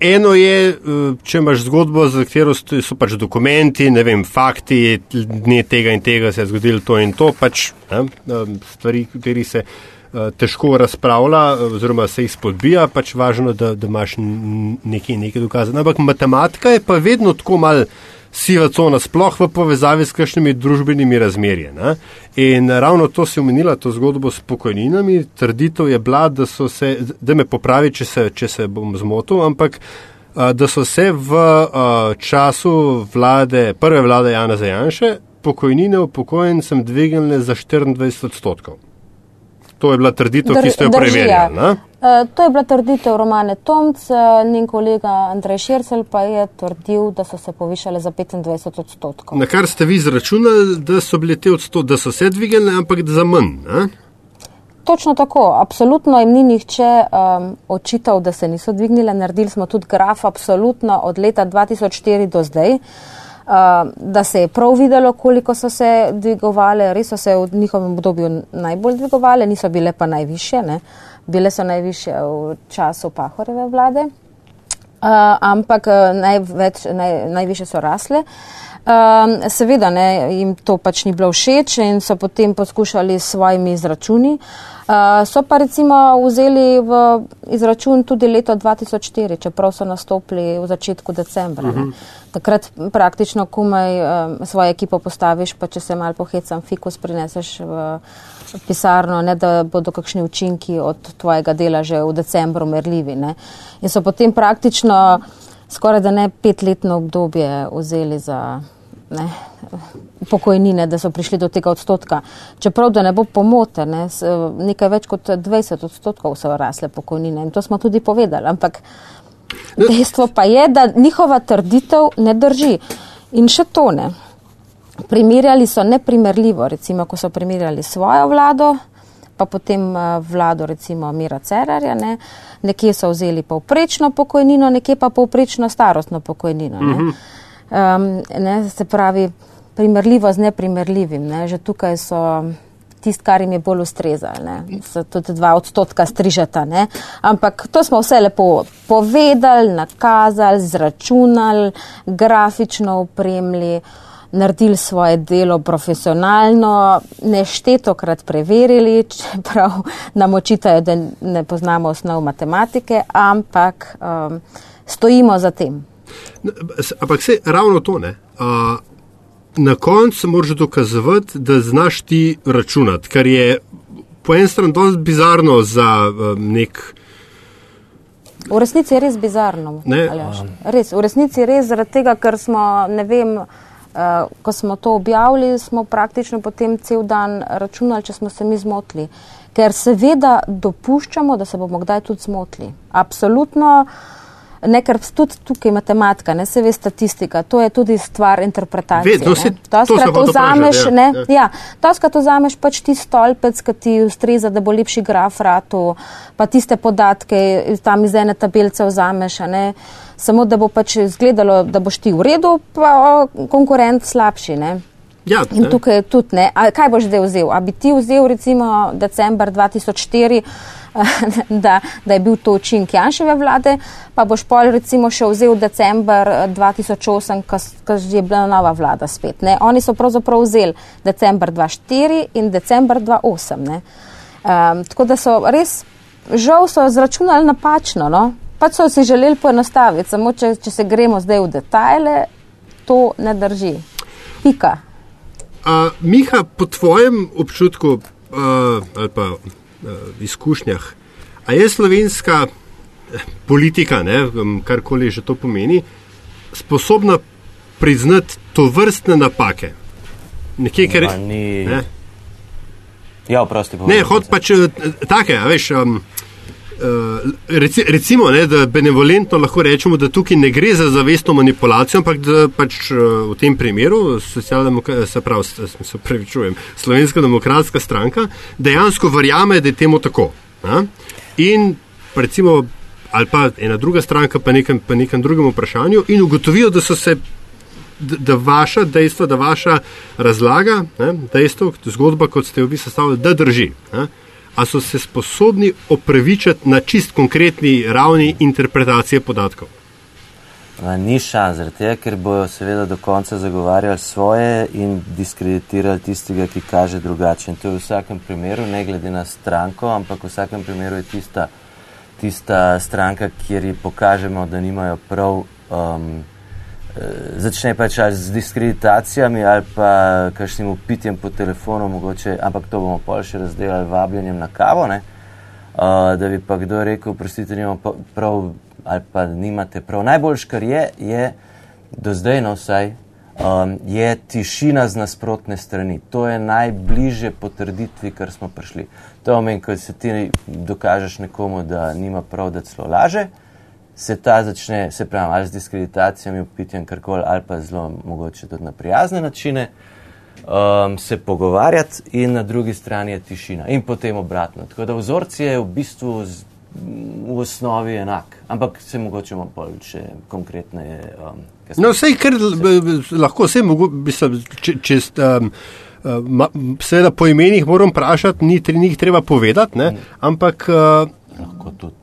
Eno je, eh, če imaš zgodbo, za katero so pač dokumenti, ne vem, fakti, dne tega in tega se je zgodilo to in to, pač ne, stvari, kateri se težko razpravlja oziroma se jih spodbija, pač važno, da, da imaš nekaj, nekaj dokazov. Ampak matematika je pa vedno tako mal siva cona, sploh v povezavi s kakšnimi družbenimi razmerji. Ne? In ravno to si omenila, to zgodbo s pokojninami. Trditev je bila, da so se, da me popravi, če se, če se bom zmotil, ampak da so se v času vlade, prve vlade Jana Zajanše, pokojnine upokojencem dvignile za 24 odstotkov. To je bila trditev, Dr, ki ste jo preverjali. Uh, to je bila trditev Romane Tomc, njen kolega Andrej Šircel pa je trdil, da so se povišale za 25 odstotkov. Na kar ste vi izračunali, da so bile te odstotke, da so se dvignile, ampak za manj. Ne? Točno tako, absolutno jim ni nihče um, očital, da se niso dvignile. Naredili smo tudi graf, absolutno od leta 2004 do zdaj. Uh, da se je prav videlo, koliko so se dvigovale, res so se v njihovem obdobju najbolj dvigovale, niso bile pa najviše, ne. bile so najviše v času Pahoreve vlade, uh, ampak največ, naj, najviše so rasle. Um, seveda ne, jim to pač ni bilo všeč in so potem poskušali s svojimi izračuni. Uh, so pa recimo vzeli v izračun tudi leto 2004, čeprav so nastopili v začetku decembra. Uh -huh. Takrat praktično komaj um, svojo ekipo postaviš, pa če se mal pohecam, fikus prineseš v pisarno, ne da bodo kakšni učinki od tvojega dela že v decembru merljivi. Ne. In so potem praktično skoraj da ne petletno obdobje vzeli za ne, pokojnine, da so prišli do tega odstotka. Čeprav, da ne bo pomote, ne, nekaj več kot 20 odstotkov so rasle pokojnine in to smo tudi povedali. Ampak dejstvo pa je, da njihova trditev ne drži. In še to ne. Primerjali so neprimerljivo, recimo, ko so primerjali svojo vlado, pa potem eh, vlado recimo Mira Cerarja, ne. nekje so vzeli povprečno pokojnino, nekje pa povprečno starostno pokojnino. Ne. Mhm. Um, ne, se pravi, primerljivo z neprimerljivim. Ne. Že tukaj so tisti, kar jim je bolj ustrezalo. So tudi dva odstotka strižata. Ne. Ampak to smo vse lepo povedali, nakazali, zračunali, grafično upremljali. Naredili svoje delo profesionalno, neštetokrat preverili, čeprav nam očitajo, da ne poznamo osnov matematike, ampak um, stojimo za tem. Ampak se ravno to ne. Uh, na koncu moraš dokazovati, da znaš ti računati, kar je po eni strani dosti bizarno za um, nek. V resnici je res bizarno. Res, v resnici je res zaradi tega, ker smo, ne vem, uh, ko smo to objavili, smo praktično potem cel dan računali, če smo se mi zmotili. Ker seveda dopuščamo, da se bomo kdaj tudi zmotili. Absolutno. Uh, Ne, ker tudi tukaj matematika, ne se ve statistika, to je tudi stvar interpretacije. To skrat vzameš, ja, ne, ja. ja, to skrat vzameš pač ti stolpec, ki ti ustreza, da bo lepši graf ratu, pa tiste podatke tam iz ene tabelce vzameš, ne, samo da bo pač izgledalo, da boš ti v redu, pa konkurent slabši, ne. Ja, In tukaj tudi, ne, a kaj boš zdaj vzel? A bi ti vzel recimo december 2004, da, da je bil to učink Janševe vlade, pa boš pol recimo še vzel december 2008, ko je bila nova vlada spet. Ne. Oni so pravzaprav vzeli december 2004 in december 2008. Um, tako da so res, žal so zračunali napačno, no. pač so si želeli poenostaviti, samo če, če se gremo zdaj v detajle, to ne drži. Pika. A, Miha, po tvojem občutku uh, ali pa izkušnjah. A je slovenska eh, politika, ne, karkoli že to pomeni, sposobna priznati to vrstne napake? Nekje, ker, ni... ne? Ja, prosti. Ne, hod pač eh, take, veš. Um, Reci, recimo, ne, da benevolentno lahko rečemo, da tukaj ne gre za zavestno manipulacijo, ampak da pač v tem primeru se pravi, se pravi, čujem, slovenska demokratska stranka dejansko verjame, da je temu tako. A? In recimo, ali pa ena druga stranka pa nekem, pa nekem drugem vprašanju in ugotovijo, da so se. Da vaša dejstva, da vaša razlaga, ne, dejstvo, zgodba, kot ste jo vi sestavili, da drži. Ne a so se sposobni opravičiti na čist konkretni ravni interpretacije podatkov? Ni šans, tega, ker bojo seveda do konca zagovarjali svoje in diskreditirali tistega, ki kaže drugače. In to je v vsakem primeru, ne glede na stranko, ampak v vsakem primeru je tista, tista stranka, kjer ji pokažemo, da nimajo prav, um, začne pač ali z diskreditacijami ali pa kakšnim upitjem po telefonu, mogoče, ampak to bomo pol še razdelali vabljenjem na kavo, ne? Uh, da bi pa kdo rekel, prostite, nimamo prav ali pa nimate prav. Najboljš, kar je, je do zdaj, no vsaj, um, je tišina z nasprotne strani. To je najbližje potrditvi, kar smo prišli. To pomeni, ko se ti dokažeš nekomu, da nima prav, da celo laže, se ta začne, se pravi, ali z diskreditacijami, upitjem, karkoli, ali pa zelo mogoče tudi na prijazne načine. Um, se pogovarjati, in na drugi strani je tišina, in potem obratno. Tako da vzorec je v bistvu z, v osnovi enak, ampak se mogoče malo bolj še konkretneje. Um. No, vse, kar l- b- b- lahko vse mogo, mislim, če, če, um, ma, seveda po imenih moram vprašati, ni, ni jih treba povedati, ne, ampak uh, lahko tudi.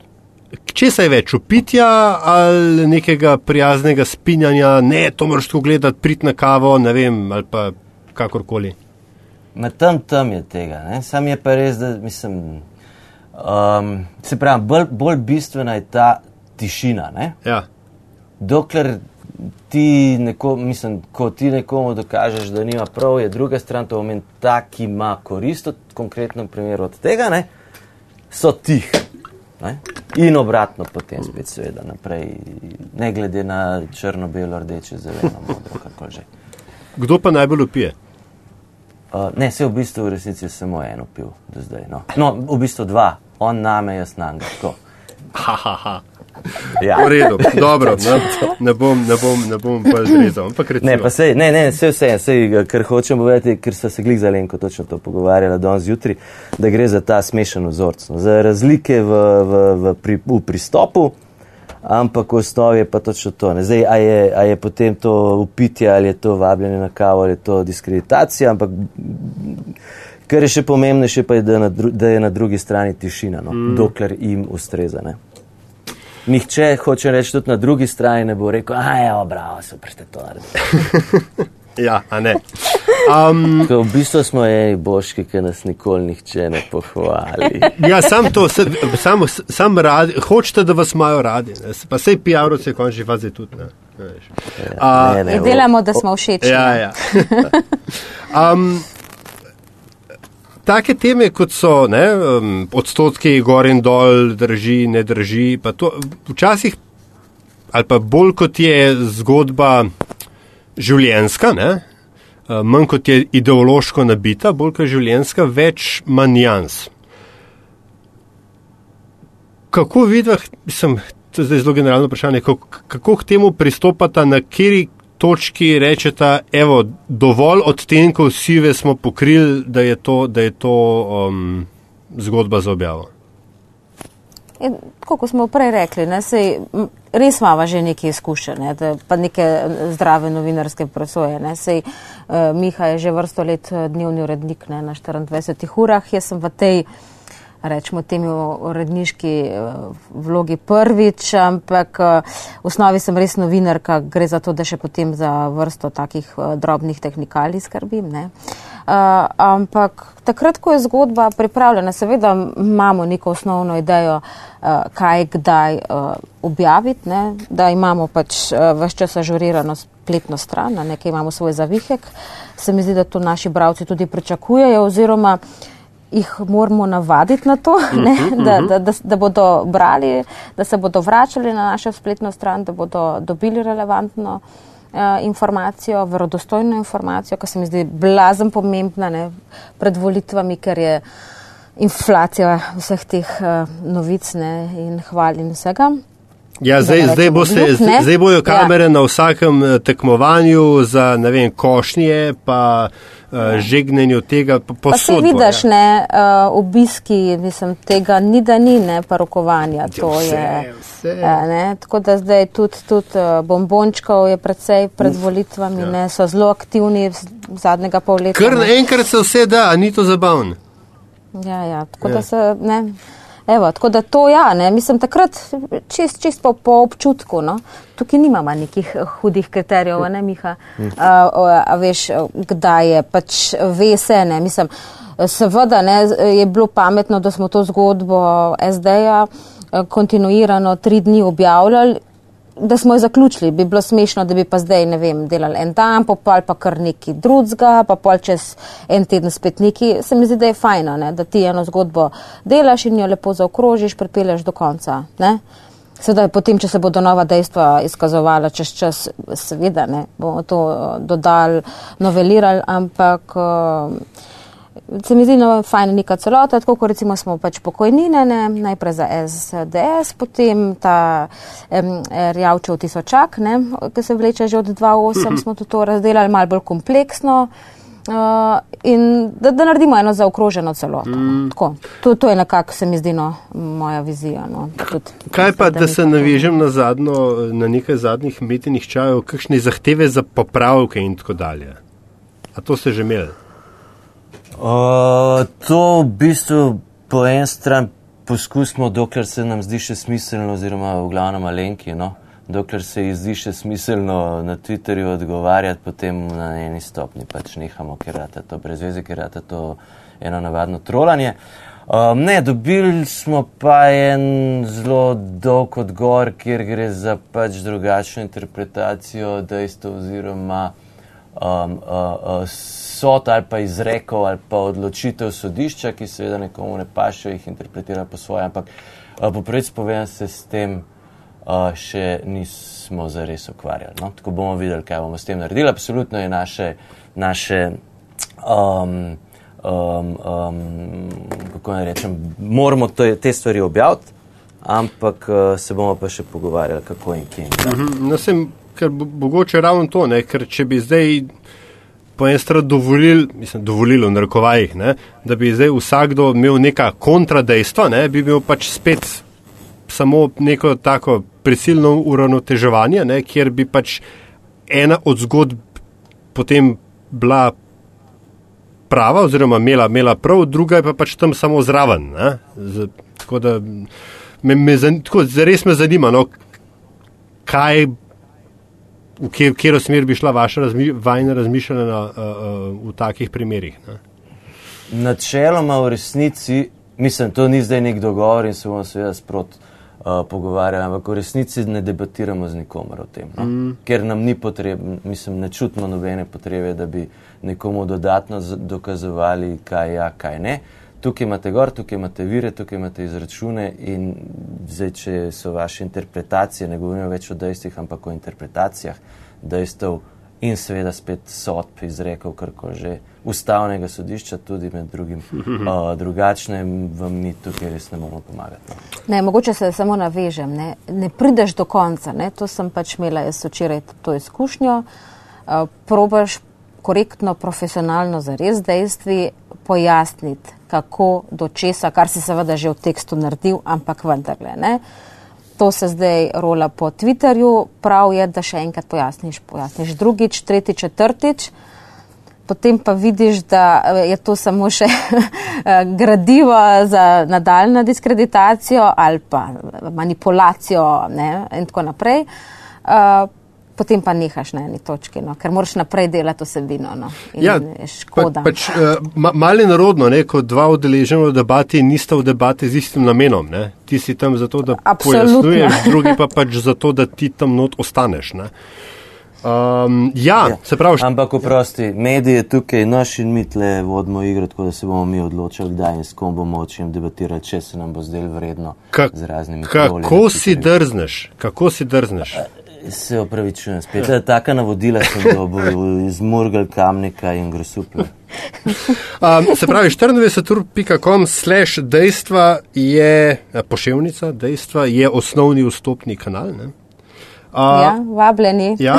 Če se je več upitja ali nekega prijaznega spinjanja, ne, to moraš tako gledati, prid na kavo, ne vem, ali pa kakorkoli. Ma tam, tam je tega. Ne? Sam je pa res, da mislim. Um, se pravi, bolj, bolj bistvena je ta tišina. Ne? Ja. Dokler ti, neko, mislim, ko ti nekomu dokažeš, da nima prav, je druga stran, to pomeni ta, ki ima korist od konkretnem primeru od tega, ne? so tih. Ne? In obratno potem spet seveda naprej, ne glede na črno, belo, rdeče, zeleno, modro, kako že. Kdo pa najbolj upije? Uh, ne, se v bistvu v resnici samo eno pil do zdaj. No, no v bistvu dva, on name, jaz na njega. Ha, ha, ha. Ja. V redu, dobro, ne, ne bom, ne bom, ne bom pa zrezal. Ampak recimo, Ne, pa sej, ne, ne, vse vse, vse, kar hočem povedati, ker so se glik za Lenko točno to pogovarjala danes zjutraj, da gre za ta smešen vzorc. No, za razlike v, v, v, pri, v pristopu, ampak v osnovi je pa točno to. Ne. Zdaj, a je, a je potem to upitje, ali je to vabljanje na kavo, ali je to diskreditacija, ampak kar je še pomembnejše, pa je, da, na da je na drugi strani tišina, no, mm. dokler jim ustreza. Ne. Nihče, hoče reči, tudi na drugi strani ne bo rekel, a je, bravo, super ste to naredili. Ja, a ne. Um, v bistvu smo eni boški, ki nas nikoli nihče ne pohvali. ja, sam to, se, sam, sam radi, hočete, da vas imajo radi, ne. pa sej PR-ovce končni fazi tudi. Ne. Veš. A, Ne, ne, In delamo, da smo všeč. Ja, ja. um, take teme, kot so ne, um, odstotki gor in dol, drži, ne drži, pa to včasih, ali pa bolj kot je zgodba življenska, ne, uh, manj kot je ideološko nabita, bolj kot je življenska, več manjans. Kako vidiš, sem, to je zdaj zelo generalno vprašanje, kako, kako k temu pristopata, na kateri točki rečeta, evo, dovolj odtenkov sive smo pokrili, da je to, da je to um, zgodba za objavo. In, tako kot smo prej rekli, ne, sej, res imamo že nekaj izkušenj, ne, da- pa neke eh, zdrave novinarske presoje. Ne, sej, uh, Miha je že vrsto let eh, dnevni urednik ne, na 24 urah, jaz sem v tej, rečemo, temi uredniški eh, vlogi prvič, ampak eh, v osnovi sem res novinarka, gre za to, da še potem za vrsto takih eh, drobnih tehnikalij skrbim. Ne. Uh, ampak takrat, ko je zgodba pripravljena, seveda imamo neko osnovno idejo, uh, kaj kdaj uh, objaviti, ne? da imamo pač uh, vse čas ažurirano spletno stran, nekaj imamo svoj zavihek. Se mi zdi, da to naši bravci tudi pričakujejo oziroma jih moramo navaditi na to, ne? da, da, da, da bodo brali, da se bodo vračali na našo spletno stran, da bodo dobili relevantno eh, informacijo, verodostojno informacijo, ki se mi zdi blazen pomembna ne, pred volitvami, ker je inflacija vseh teh uh, novic ne, in hval in vsega. Ja, Da zdaj, zdaj, bo se, glup, zdaj bojo Ja. kamere ja. na vsakem eh, tekmovanju za ne vem, košnje, pa uh, žegnenju tega, pa Pa se vidiš, ja. ne, uh, obiski, mislim, tega ni, da ni, ne, pa rokovanja. To vse, je, vse. Ja, ne, tako da zdaj tudi, tudi bombončkov je predvsej pred volitvami, ja. ne, so zelo aktivni zadnjega pol leta. Kar naenkrat se vse da, a ni to zabavno. Ja, ja, tako Ja. ja. da se, ne, evo, tako da to ja, ne, mislim takrat čist, čist po, po občutku, no. Tukaj nimamo nekih eh, hudih kriterijev, ne, Miha, a, a, a veš, kdaj je, pač ve se, ne, mislim, seveda, ne, je bilo pametno, da smo to zgodbo SD-ja eh, kontinuirano tri dni objavljali, da smo jo zaključili. Bi bilo smešno, da bi pa zdaj, ne vem, delali en dan, pa pol pa kar neki drugega, pa pol čez en teden spet neki. Se mi zdi, da je fajno, ne? da ti eno zgodbo delaš in jo lepo zaokrožiš, pripeleš do konca. Ne? Sedaj, potem, če se bodo nova dejstva izkazovala čez čas, seveda ne bomo to eh, dodali, novelirali, ampak. Uh, se mi zdi no, fajn neka celota, tako kot recimo smo pač pokojnine, ne, najprej za SDS, potem ta um, Rjavčev tisočak, ne, ki se vleče že od 2.8, smo to razdelali malo bolj kompleksno. Uh, in da, da naredimo eno zaokroženo celoto. Mm. To, to je nekako, se mi zdi, no, moja vizija. No, tudi, Kaj pa, da se navežem na, zadnjo, na nekaj zadnjih metenih čajev, kakšne zahteve za popravke in tako dalje? A to ste že imeli? To v bistvu po en stran poskusimo, dokler se nam zdi še smiselno, oziroma v glavnem malenki, no? dokler se ji zdi še smiselno na Twitterju odgovarjati, potem na eni stopni pač nehamo, ker je to brez veze, ker je to eno navadno trolanje. Um, ne, dobili smo pa en zelo dolg odgovor, kjer gre za pač drugačno interpretacijo dejstva oziroma um, uh, uh, sod ali pa izrekov ali pa odločitev sodišča, ki seveda nekomu ne paše, jih interpretira po svoje, ampak uh, po prvič povem se s tem uh, še nismo zares ukvarjali. No? Tako bomo videli, kaj bomo s tem naredili. Absolutno je naše, naše um, um, um, kako naj rečem, moramo to, te stvari objaviti, ampak uh, se bomo pa še pogovarjali, kako in kje. Mhm, no, sem, ker mogoče ravno to, ne? ker če bi zdaj po eni strani dovolili, mislim, dovolili v narekovajih, ne, da bi zdaj vsakdo imel neka kontradejstva, ne, bi bil pač spet samo neko tako prisilno uravnoteževanje, ne, kjer bi pač ena od zgodb potem bila prava oziroma imela, imela prav, druga je pa pač tam samo zraven. Z, tako da me, me, tako, res me zanima, no, kaj v katero smer bi šla vaša razmi, vajna razmišljanja na, uh, uh, v takih primerih? Ne? Načeloma v resnici, mislim, to ni zdaj nek dogovor in se bomo seveda sprot uh, pogovarjali, ampak v resnici ne debatiramo z nikomer o tem, no? mm. ker nam ni potrebno, mislim, ne čutimo nobene potrebe, da bi nekomu dodatno dokazovali, kaj ja, kaj ne. Tukaj imate gor, tukaj imate vire, tukaj imate izračune in zdaj, če so vaše interpretacije, ne govorimo več o dejstvih, ampak o interpretacijah dejstev in seveda spet sodb izrekel, kar ko že ustavnega sodišča, tudi med drugim uh, drugačne, vam mi tukaj res ne bomo pomagati. No. Ne, mogoče se samo navežem, ne, ne prideš do konca, ne, to sem pač imela jaz včeraj to izkušnjo, uh, probaš korektno, profesionalno, za res dejstvi pojasniti, kako do česa, kar si seveda že v tekstu naredil, ampak vendarle. Ne. To se zdaj rola po Twitterju, prav je, da še enkrat pojasniš, pojasniš drugič, tretjič, četrtič. Potem pa vidiš, da je to samo še gradivo za nadaljno diskreditacijo ali pa manipulacijo ne, in tako naprej. Uh, potem pa nehaš na eni točki, no, ker moraš naprej delati osebino. No, ja, škoda. Pa, pač, uh, ma, mali narodno, ne, ko dva udeležena v debati nista v debati z istim namenom. Ne. Ti si tam zato, da pojasnjuješ, drugi pa pač zato, da ti tam not ostaneš. Um, ja, ja, se pravi. Ampak, oprosti, medije tukaj, naš in mi tle vodimo igro, tako da se bomo mi odločili, kdaj in s kom bomo o čem debatirati, če se nam bo zdelo vredno. Ka, z raznimi kako si drzneš? Kako si drzneš? Se opravičujem, spet je taka navodila, sem dobil iz Murgal, Kamnika in Grosuple. Um, se pravi, 94.com slash dejstva je poševnica, dejstva je osnovni vstopni kanal. Ne? Uh, ja, vabljeni. Ja,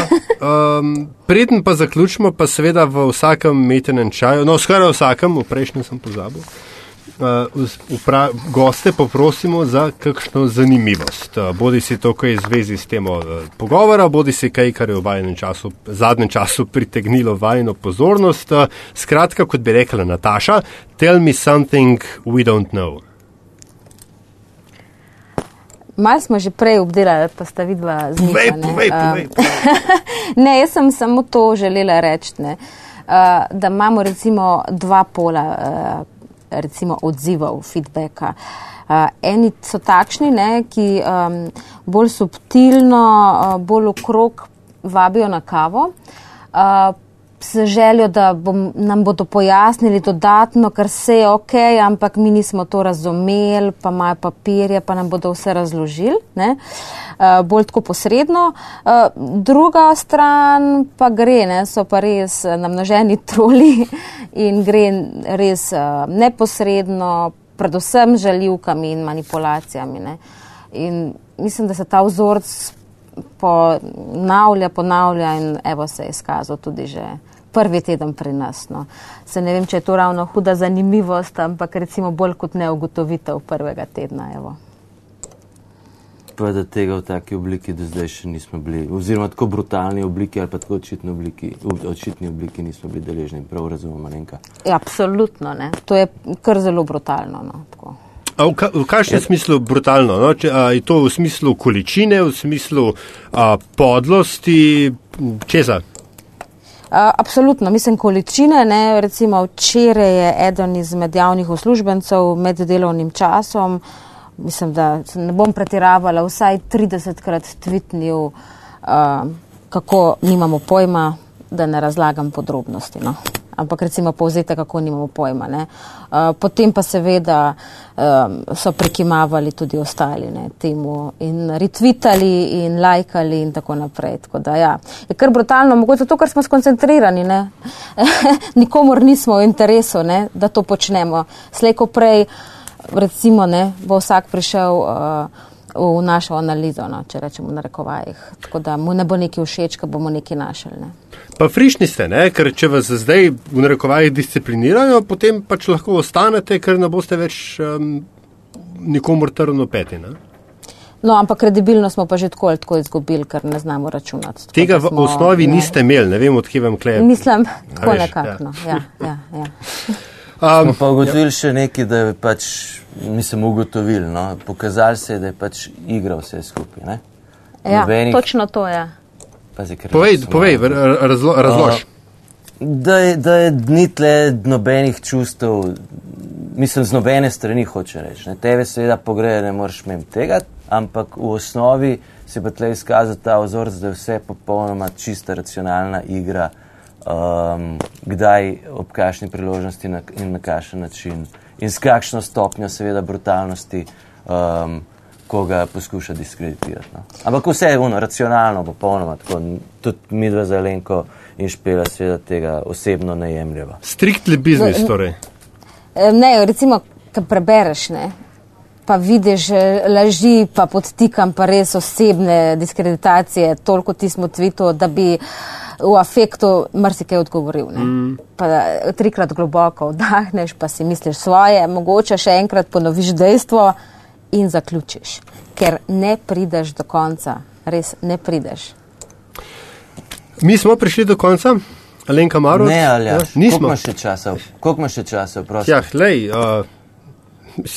um, preden pa zaključimo, pa seveda v vsakem metenem čaju, no skoraj vsakem, v prejšnjem sem pozabil uh, goste poprosimo za kakšno zanimivost. Bodi si to, kar je zvezi s tem uh, pogovora, bodi si kaj, kar je v vajnem času, zadnjem času pritegnilo vajno pozornost. Skratka, kot bi rekla Nataša, tell me something we don't know. Mal smo že prej obdelali, pa sta vidva z njim. Povej, povej, povej. ne, jaz sem samo to želela reči, uh, da imamo recimo dva pola. Uh, recimo odzivov, feedbacka. Uh, eni so takšni, ne, ki um, bolj subtilno, uh, bolj okrog vabijo na kavo. Uh, z željo, da bom, nam bodo pojasnili dodatno, kar se je ok, ampak mi nismo to razumeli, pa imajo papirje, pa nam bodo vse razložili, uh, bolj tako posredno. Uh, druga stran pa gre, ne? so pa res namnoženi troli in gre res uh, neposredno, predvsem žaljivkami in manipulacijami. Ne? In mislim, da se ta vzorc ponavlja, ponavlja in evo se je izkazal tudi že prvi teden pri nas. No. Se ne vem, če je to ravno huda zanimivost, ampak recimo bolj kot neugotovitev prvega tedna. Evo. Pa da tega v taki obliki do zdaj še nismo bili, oziroma tako brutalni obliki ali pa tako očitni obliki, očitni obliki nismo bili deležni, prav razumemo, Lenka? Ja, absolutno, ne. To je kar zelo brutalno, no, tako. A v, ka, v kakšnem smislu brutalno? No? Če, a, je to v smislu količine, v smislu a, podlosti, česa? Absolutno, mislim, količine. Ne, recimo včeraj je eden izmed javnih uslužbencev med delovnim časom, mislim, da ne bom pretiravala, vsaj 30 krat tvitnil, uh, kako nimamo pojma, da ne razlagam podrobnosti. No ampak recimo povzete, kako nimamo pojma. Uh, potem pa seveda um, so prekimavali tudi ostali ne, temu in retvitali in lajkali in tako naprej. Tako da, ja. Je kar brutalno, mogoče zato, ker smo skoncentrirani. Nikomor nismo v interesu, ne, da to počnemo. Slejko prej, recimo, ne, bo vsak prišel. Uh, v našo analizo, no, če rečemo na rekovajih. Tako da mu ne bo nekaj všeč, ko bomo nekaj našli. Ne. Pa frišni ste, ne? ker če vas zdaj v narekovajih disciplinirajo, potem pač lahko ostanete, ker ne boste več um, nikomor trno peti. Ne? No, ampak kredibilno smo pa že tako ali tako izgubili, ker ne znamo računati. Tako, Tega v smo, osnovi ne, niste imeli, ne vem, odkje vam kleje. Mislim, tako nekako. Ja. Ja, ja, ja. Um, pa ugotovili ja. še nekaj, da je pač nisem ugotovil. No. Pokazali se je, da je pač igra vse skupaj. Ne? Ja, Nobenih... točno to je. Ja. Pazi, povej, povej razlo, razlož. Uh, da, je, da je ni tle nobenih čustev, mislim, z nobene strani hoče reči. Ne. Tebe seveda pogreje, ne moreš mem tega, ampak v osnovi se pa tle izkazati ta ozor, da je vse popolnoma čista racionalna igra, um, kdaj ob kakšni priložnosti na, in na kakšen način in s kakšno stopnjo, seveda, brutalnosti, um, ko ga poskuša diskreditirati. No. Ampak vse je ono, racionalno, popolnoma tako. Tudi mi dva zelenko in špela, seveda, tega osebno ne jemljeva. Striktli biznis, no, torej. Ne, recimo, ki prebereš, ne. Pa vidiš laži, pa podtikam, pa res osebne diskreditacije, toliko ti smo tvito, da bi uh, v afektu marsikaj odgovoril. Mm. Trikrat globoko vdahneš, pa si misliš svoje, mogoče še enkrat ponoviš dejstvo in zaključiš, ker ne prideš do konca, res ne prideš. Mi smo prišli do konca. Alenka Maro? Ne, ali ja. nismo. Koliko imaš še časa? Koliko imaš še časa? Ja, lej, uh,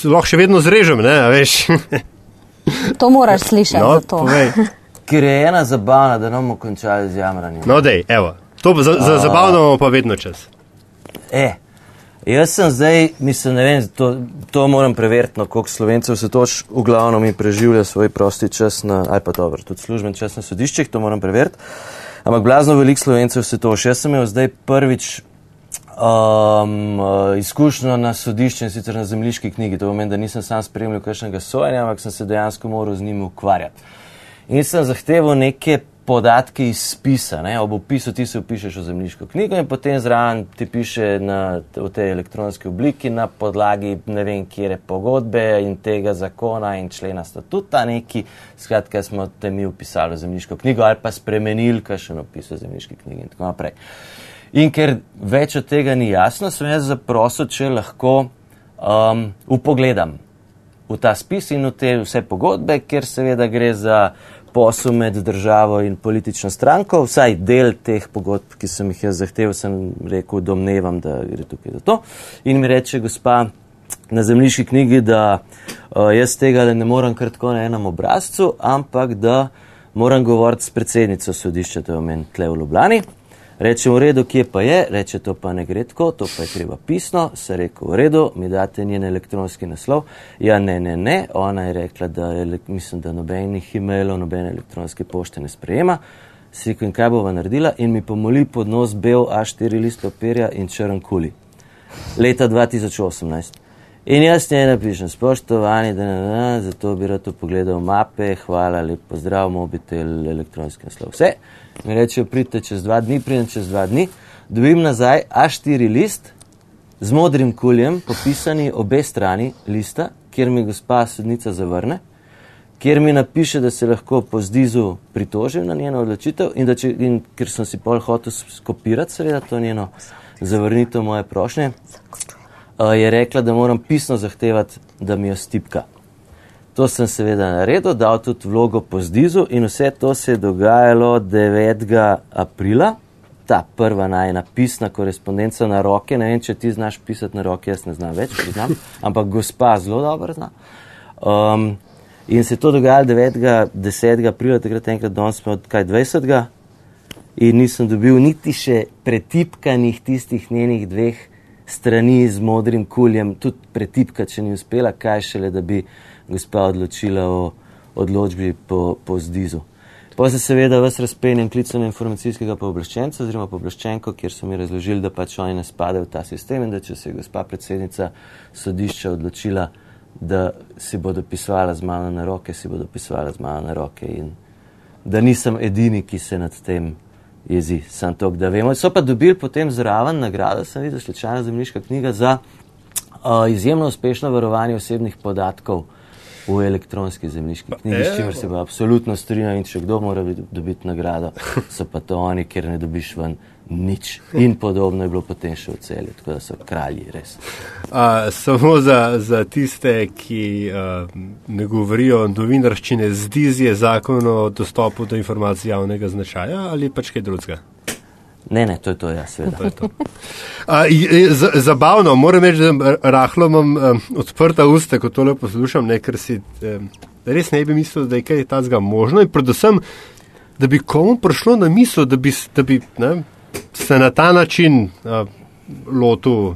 lahko še vedno zrežem, ne, veš. to moraš slišati. No, ker je ena zabavna, da ne bomo končali z jamranjem. No, dej, evo. To za, za zabavno bomo pa vedno čas. E, jaz sem zdaj, mislim, ne vem, to, to moram preveriti, no, koliko slovencev se toč v glavnom in preživlja svoj prosti čas na, aj pa dobro, tudi služben čas na sodiščih, to moram preveriti. Ampak blazno veliko slovencev se toč. Jaz sem imel zdaj prvič um, uh, izkušnjo na sodišču in sicer na zemljiški knjigi. To pomeni, da nisem sam spremljal kakšnega sojenja, ampak sem se dejansko moral z njimi ukvarjati in sem zahteval neke podatke iz spisa. Ne? Ob opisu ti se upišeš v zemljiško knjigo in potem zraven ti piše na, v tej elektronski obliki na podlagi ne vem kjere pogodbe in tega zakona in člena statuta neki. Skratka, smo te mi upisali v zemljiško knjigo ali pa spremenili kakšen opis v zemljiški knjigi in tako naprej. In ker več od tega ni jasno, sem jaz zaprosil, če lahko um, upogledam v ta spis in v te vse pogodbe, ker seveda gre za posel med državo in politično stranko, vsaj del teh pogodb, ki sem jih jaz zahteval, sem rekel, domnevam, da gre tukaj za to. In mi reče gospa na zemljiški knjigi, da uh, jaz tega ne morem kar tako na enem obrazcu, ampak da moram govoriti s predsednico sodišča, to je omen tle v Ljubljani. Rečem, v redu, kje pa je, reče, to pa ne gre tako, to pa je treba pisno, se rekel, v redu, mi date njen elektronski naslov. Ja, ne, ne, ne, ona je rekla, da je, mislim, da nobenih e-mailov, nobene elektronske pošte ne sprejema. Si rekel, in kaj bova naredila, in mi pomoli pod nos bel A4 list papirja in črn kuli. Leta 2018. In jaz njej napišem, spoštovani, da ne, ne, zato bi rad pogledal mape, hvala, lep pozdrav, mobitel, elektronski naslov. Vse. Mi rečejo, pridite čez dva dni, pridem čez dva dni, dobim nazaj A4 list z modrim kuljem, popisani obe strani lista, kjer mi gospa sodnica zavrne, kjer mi napiše, da se lahko po zdizu pritožim na njeno odločitev in, če, in ker sem si pol hotel skopirati, seveda, to njeno zavrnitev moje prošnje, je rekla, da moram pisno zahtevati, da mi jo stipka. To sem seveda naredil, dal tudi vlogo po zdizu in vse to se je dogajalo 9. aprila, ta prva najna pisna korespondenca na roke. Ne vem, če ti znaš pisati na roke, jaz ne znam več, priznam, ampak gospa zelo dobro zna. Um, in se je to dogajalo 9. 10. aprila, takrat enkrat danes smo od kaj 20. in nisem dobil niti še pretipkanih tistih njenih dveh strani z modrim kuljem, tudi pretipka, če ni uspela, kaj šele, da bi gospa odločila o odločbi po, po zdizu. Pa se seveda vas razpenjem klicem informacijskega pooblaščenca oziroma pooblaščenko, kjer so mi razložili, da pač oni ne spadajo v ta sistem in da če se je gospa predsednica sodišča odločila, da si bodo pisala z mano na roke, si bodo pisala z mano na roke in da nisem edini, ki se nad tem jezi, sam to, da vemo. So pa dobili potem zraven nagrado, sem videl, slučajna zemljiška knjiga za uh, izjemno uspešno varovanje osebnih podatkov v elektronski zemljiški knjigi, s čimer se pa absolutno strinjam in če kdo mora dobiti nagrado, so pa to oni, ker ne dobiš ven nič. In podobno je bilo potem še v celju, tako da so kralji res. A, samo za, za tiste, ki a, ne govorijo novinarščine, zdi se zakon o dostopu do informacij javnega značaja ali pač kaj drugega? Ne, ne, to je to, ja, seveda. To to. A, z, zabavno, moram reči, da rahlo imam um, odprta usta, ko tole poslušam, ne, ker si um, res ne bi mislil, da je kaj tazga možno in predvsem, da bi komu prišlo na misel, da bi, da bi ne, se na ta način uh, lotil,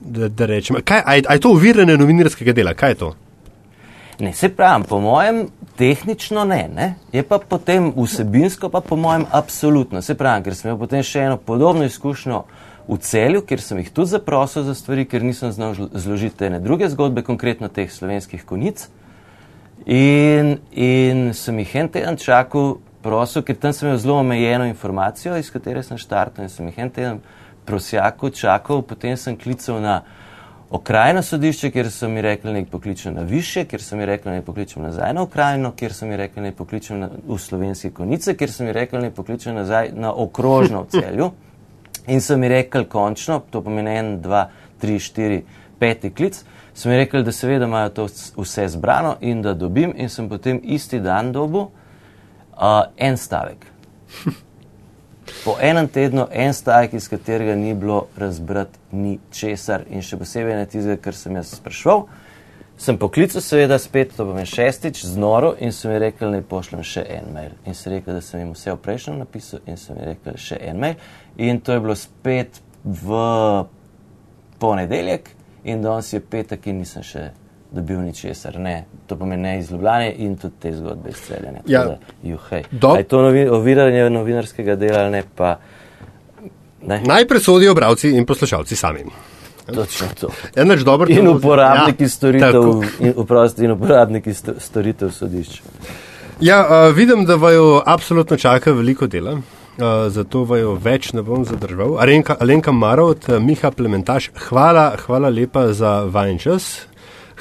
da, da rečem. Kaj, a, a je to uviranje novinarskega dela? Kaj je to? Ne, se pravim, po mojem, tehnično ne, ne, je pa potem vsebinsko, pa po mojem, absolutno. Se pravim, ker sem imel potem še eno podobno izkušnjo v celju, kjer sem jih tudi zaprosil za stvari, ker nisem znal zložiti ene druge zgodbe, konkretno teh slovenskih konic. In, in sem jih en teden čakal, prosil, ker tam sem imel zelo omejeno informacijo, iz katere sem štartal in sem jih en teden prosjakal, čakal, potem sem klical na okrajno sodišče, kjer so mi rekli, da naj pokličem na više, kjer so mi rekli, da naj pokličem nazaj na okrajno, kjer so mi rekli, da naj pokličem na, v slovenske konice, kjer so mi rekli, da naj pokličem nazaj na okrožno v celju. In so mi rekli, končno, to pomeni en, dva, tri, štiri, peti klic, so mi rekli, da seveda imajo to vse zbrano in da dobim, in sem potem isti dan dobil uh, en stavek. Po enem tednu en stavek, iz katerega ni bilo razbrati ni česar in še posebej ne tizga, kar sem jaz sprašval. Sem poklical seveda spet, to bom šestič, z noro in sem mi rekel, naj pošljem še en mail. In sem rekel, da sem jim vse v prejšnjem napisal in sem mi rekel še en mail. In to je bilo spet v ponedeljek in danes je petek in nisem še dobil ničesar. Ne, to pomeni ne iz Ljubljana in tudi te zgodbe izceljene. Ja. Je to novi, oviranje novinarskega dela ne pa. Ne? Najprej sodijo obravci in poslušalci sami. Točno to. Enač dobro. In uporabniki ja, storitev, in, uprosti, in uporabniki storitev sodišča. Ja, uh, vidim, da vaju absolutno čaka veliko dela. Uh, zato vaju več ne bom zadržal. Alenka, Alenka Marot, Miha Plementaš, hvala, hvala lepa za vajen čas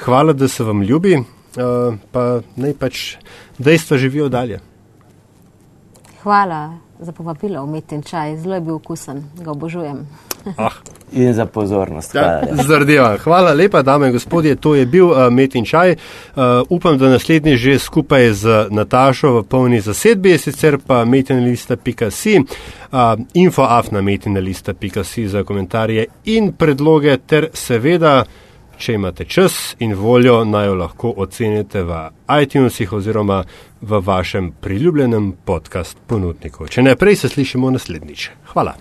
hvala, da se vam ljubi, uh, pa naj pač dejstva živijo dalje. Hvala za povabilo, umetni čaj, zelo je bil okusen, ga obožujem. Ah. In za pozornost. Ja, hvala. hvala lepa, dame in gospodje, to je bil uh, Metin čaj. Uh, upam, da naslednji že skupaj z Natašo v polni zasedbi, sicer pa metinalista.si, uh, infoafna metinalista.si za komentarje in predloge ter seveda Če imate čas in voljo, naj jo lahko ocenite v iTunesih oziroma v vašem priljubljenem podcast ponudniku. Če ne prej, se slišimo naslednjič. Hvala.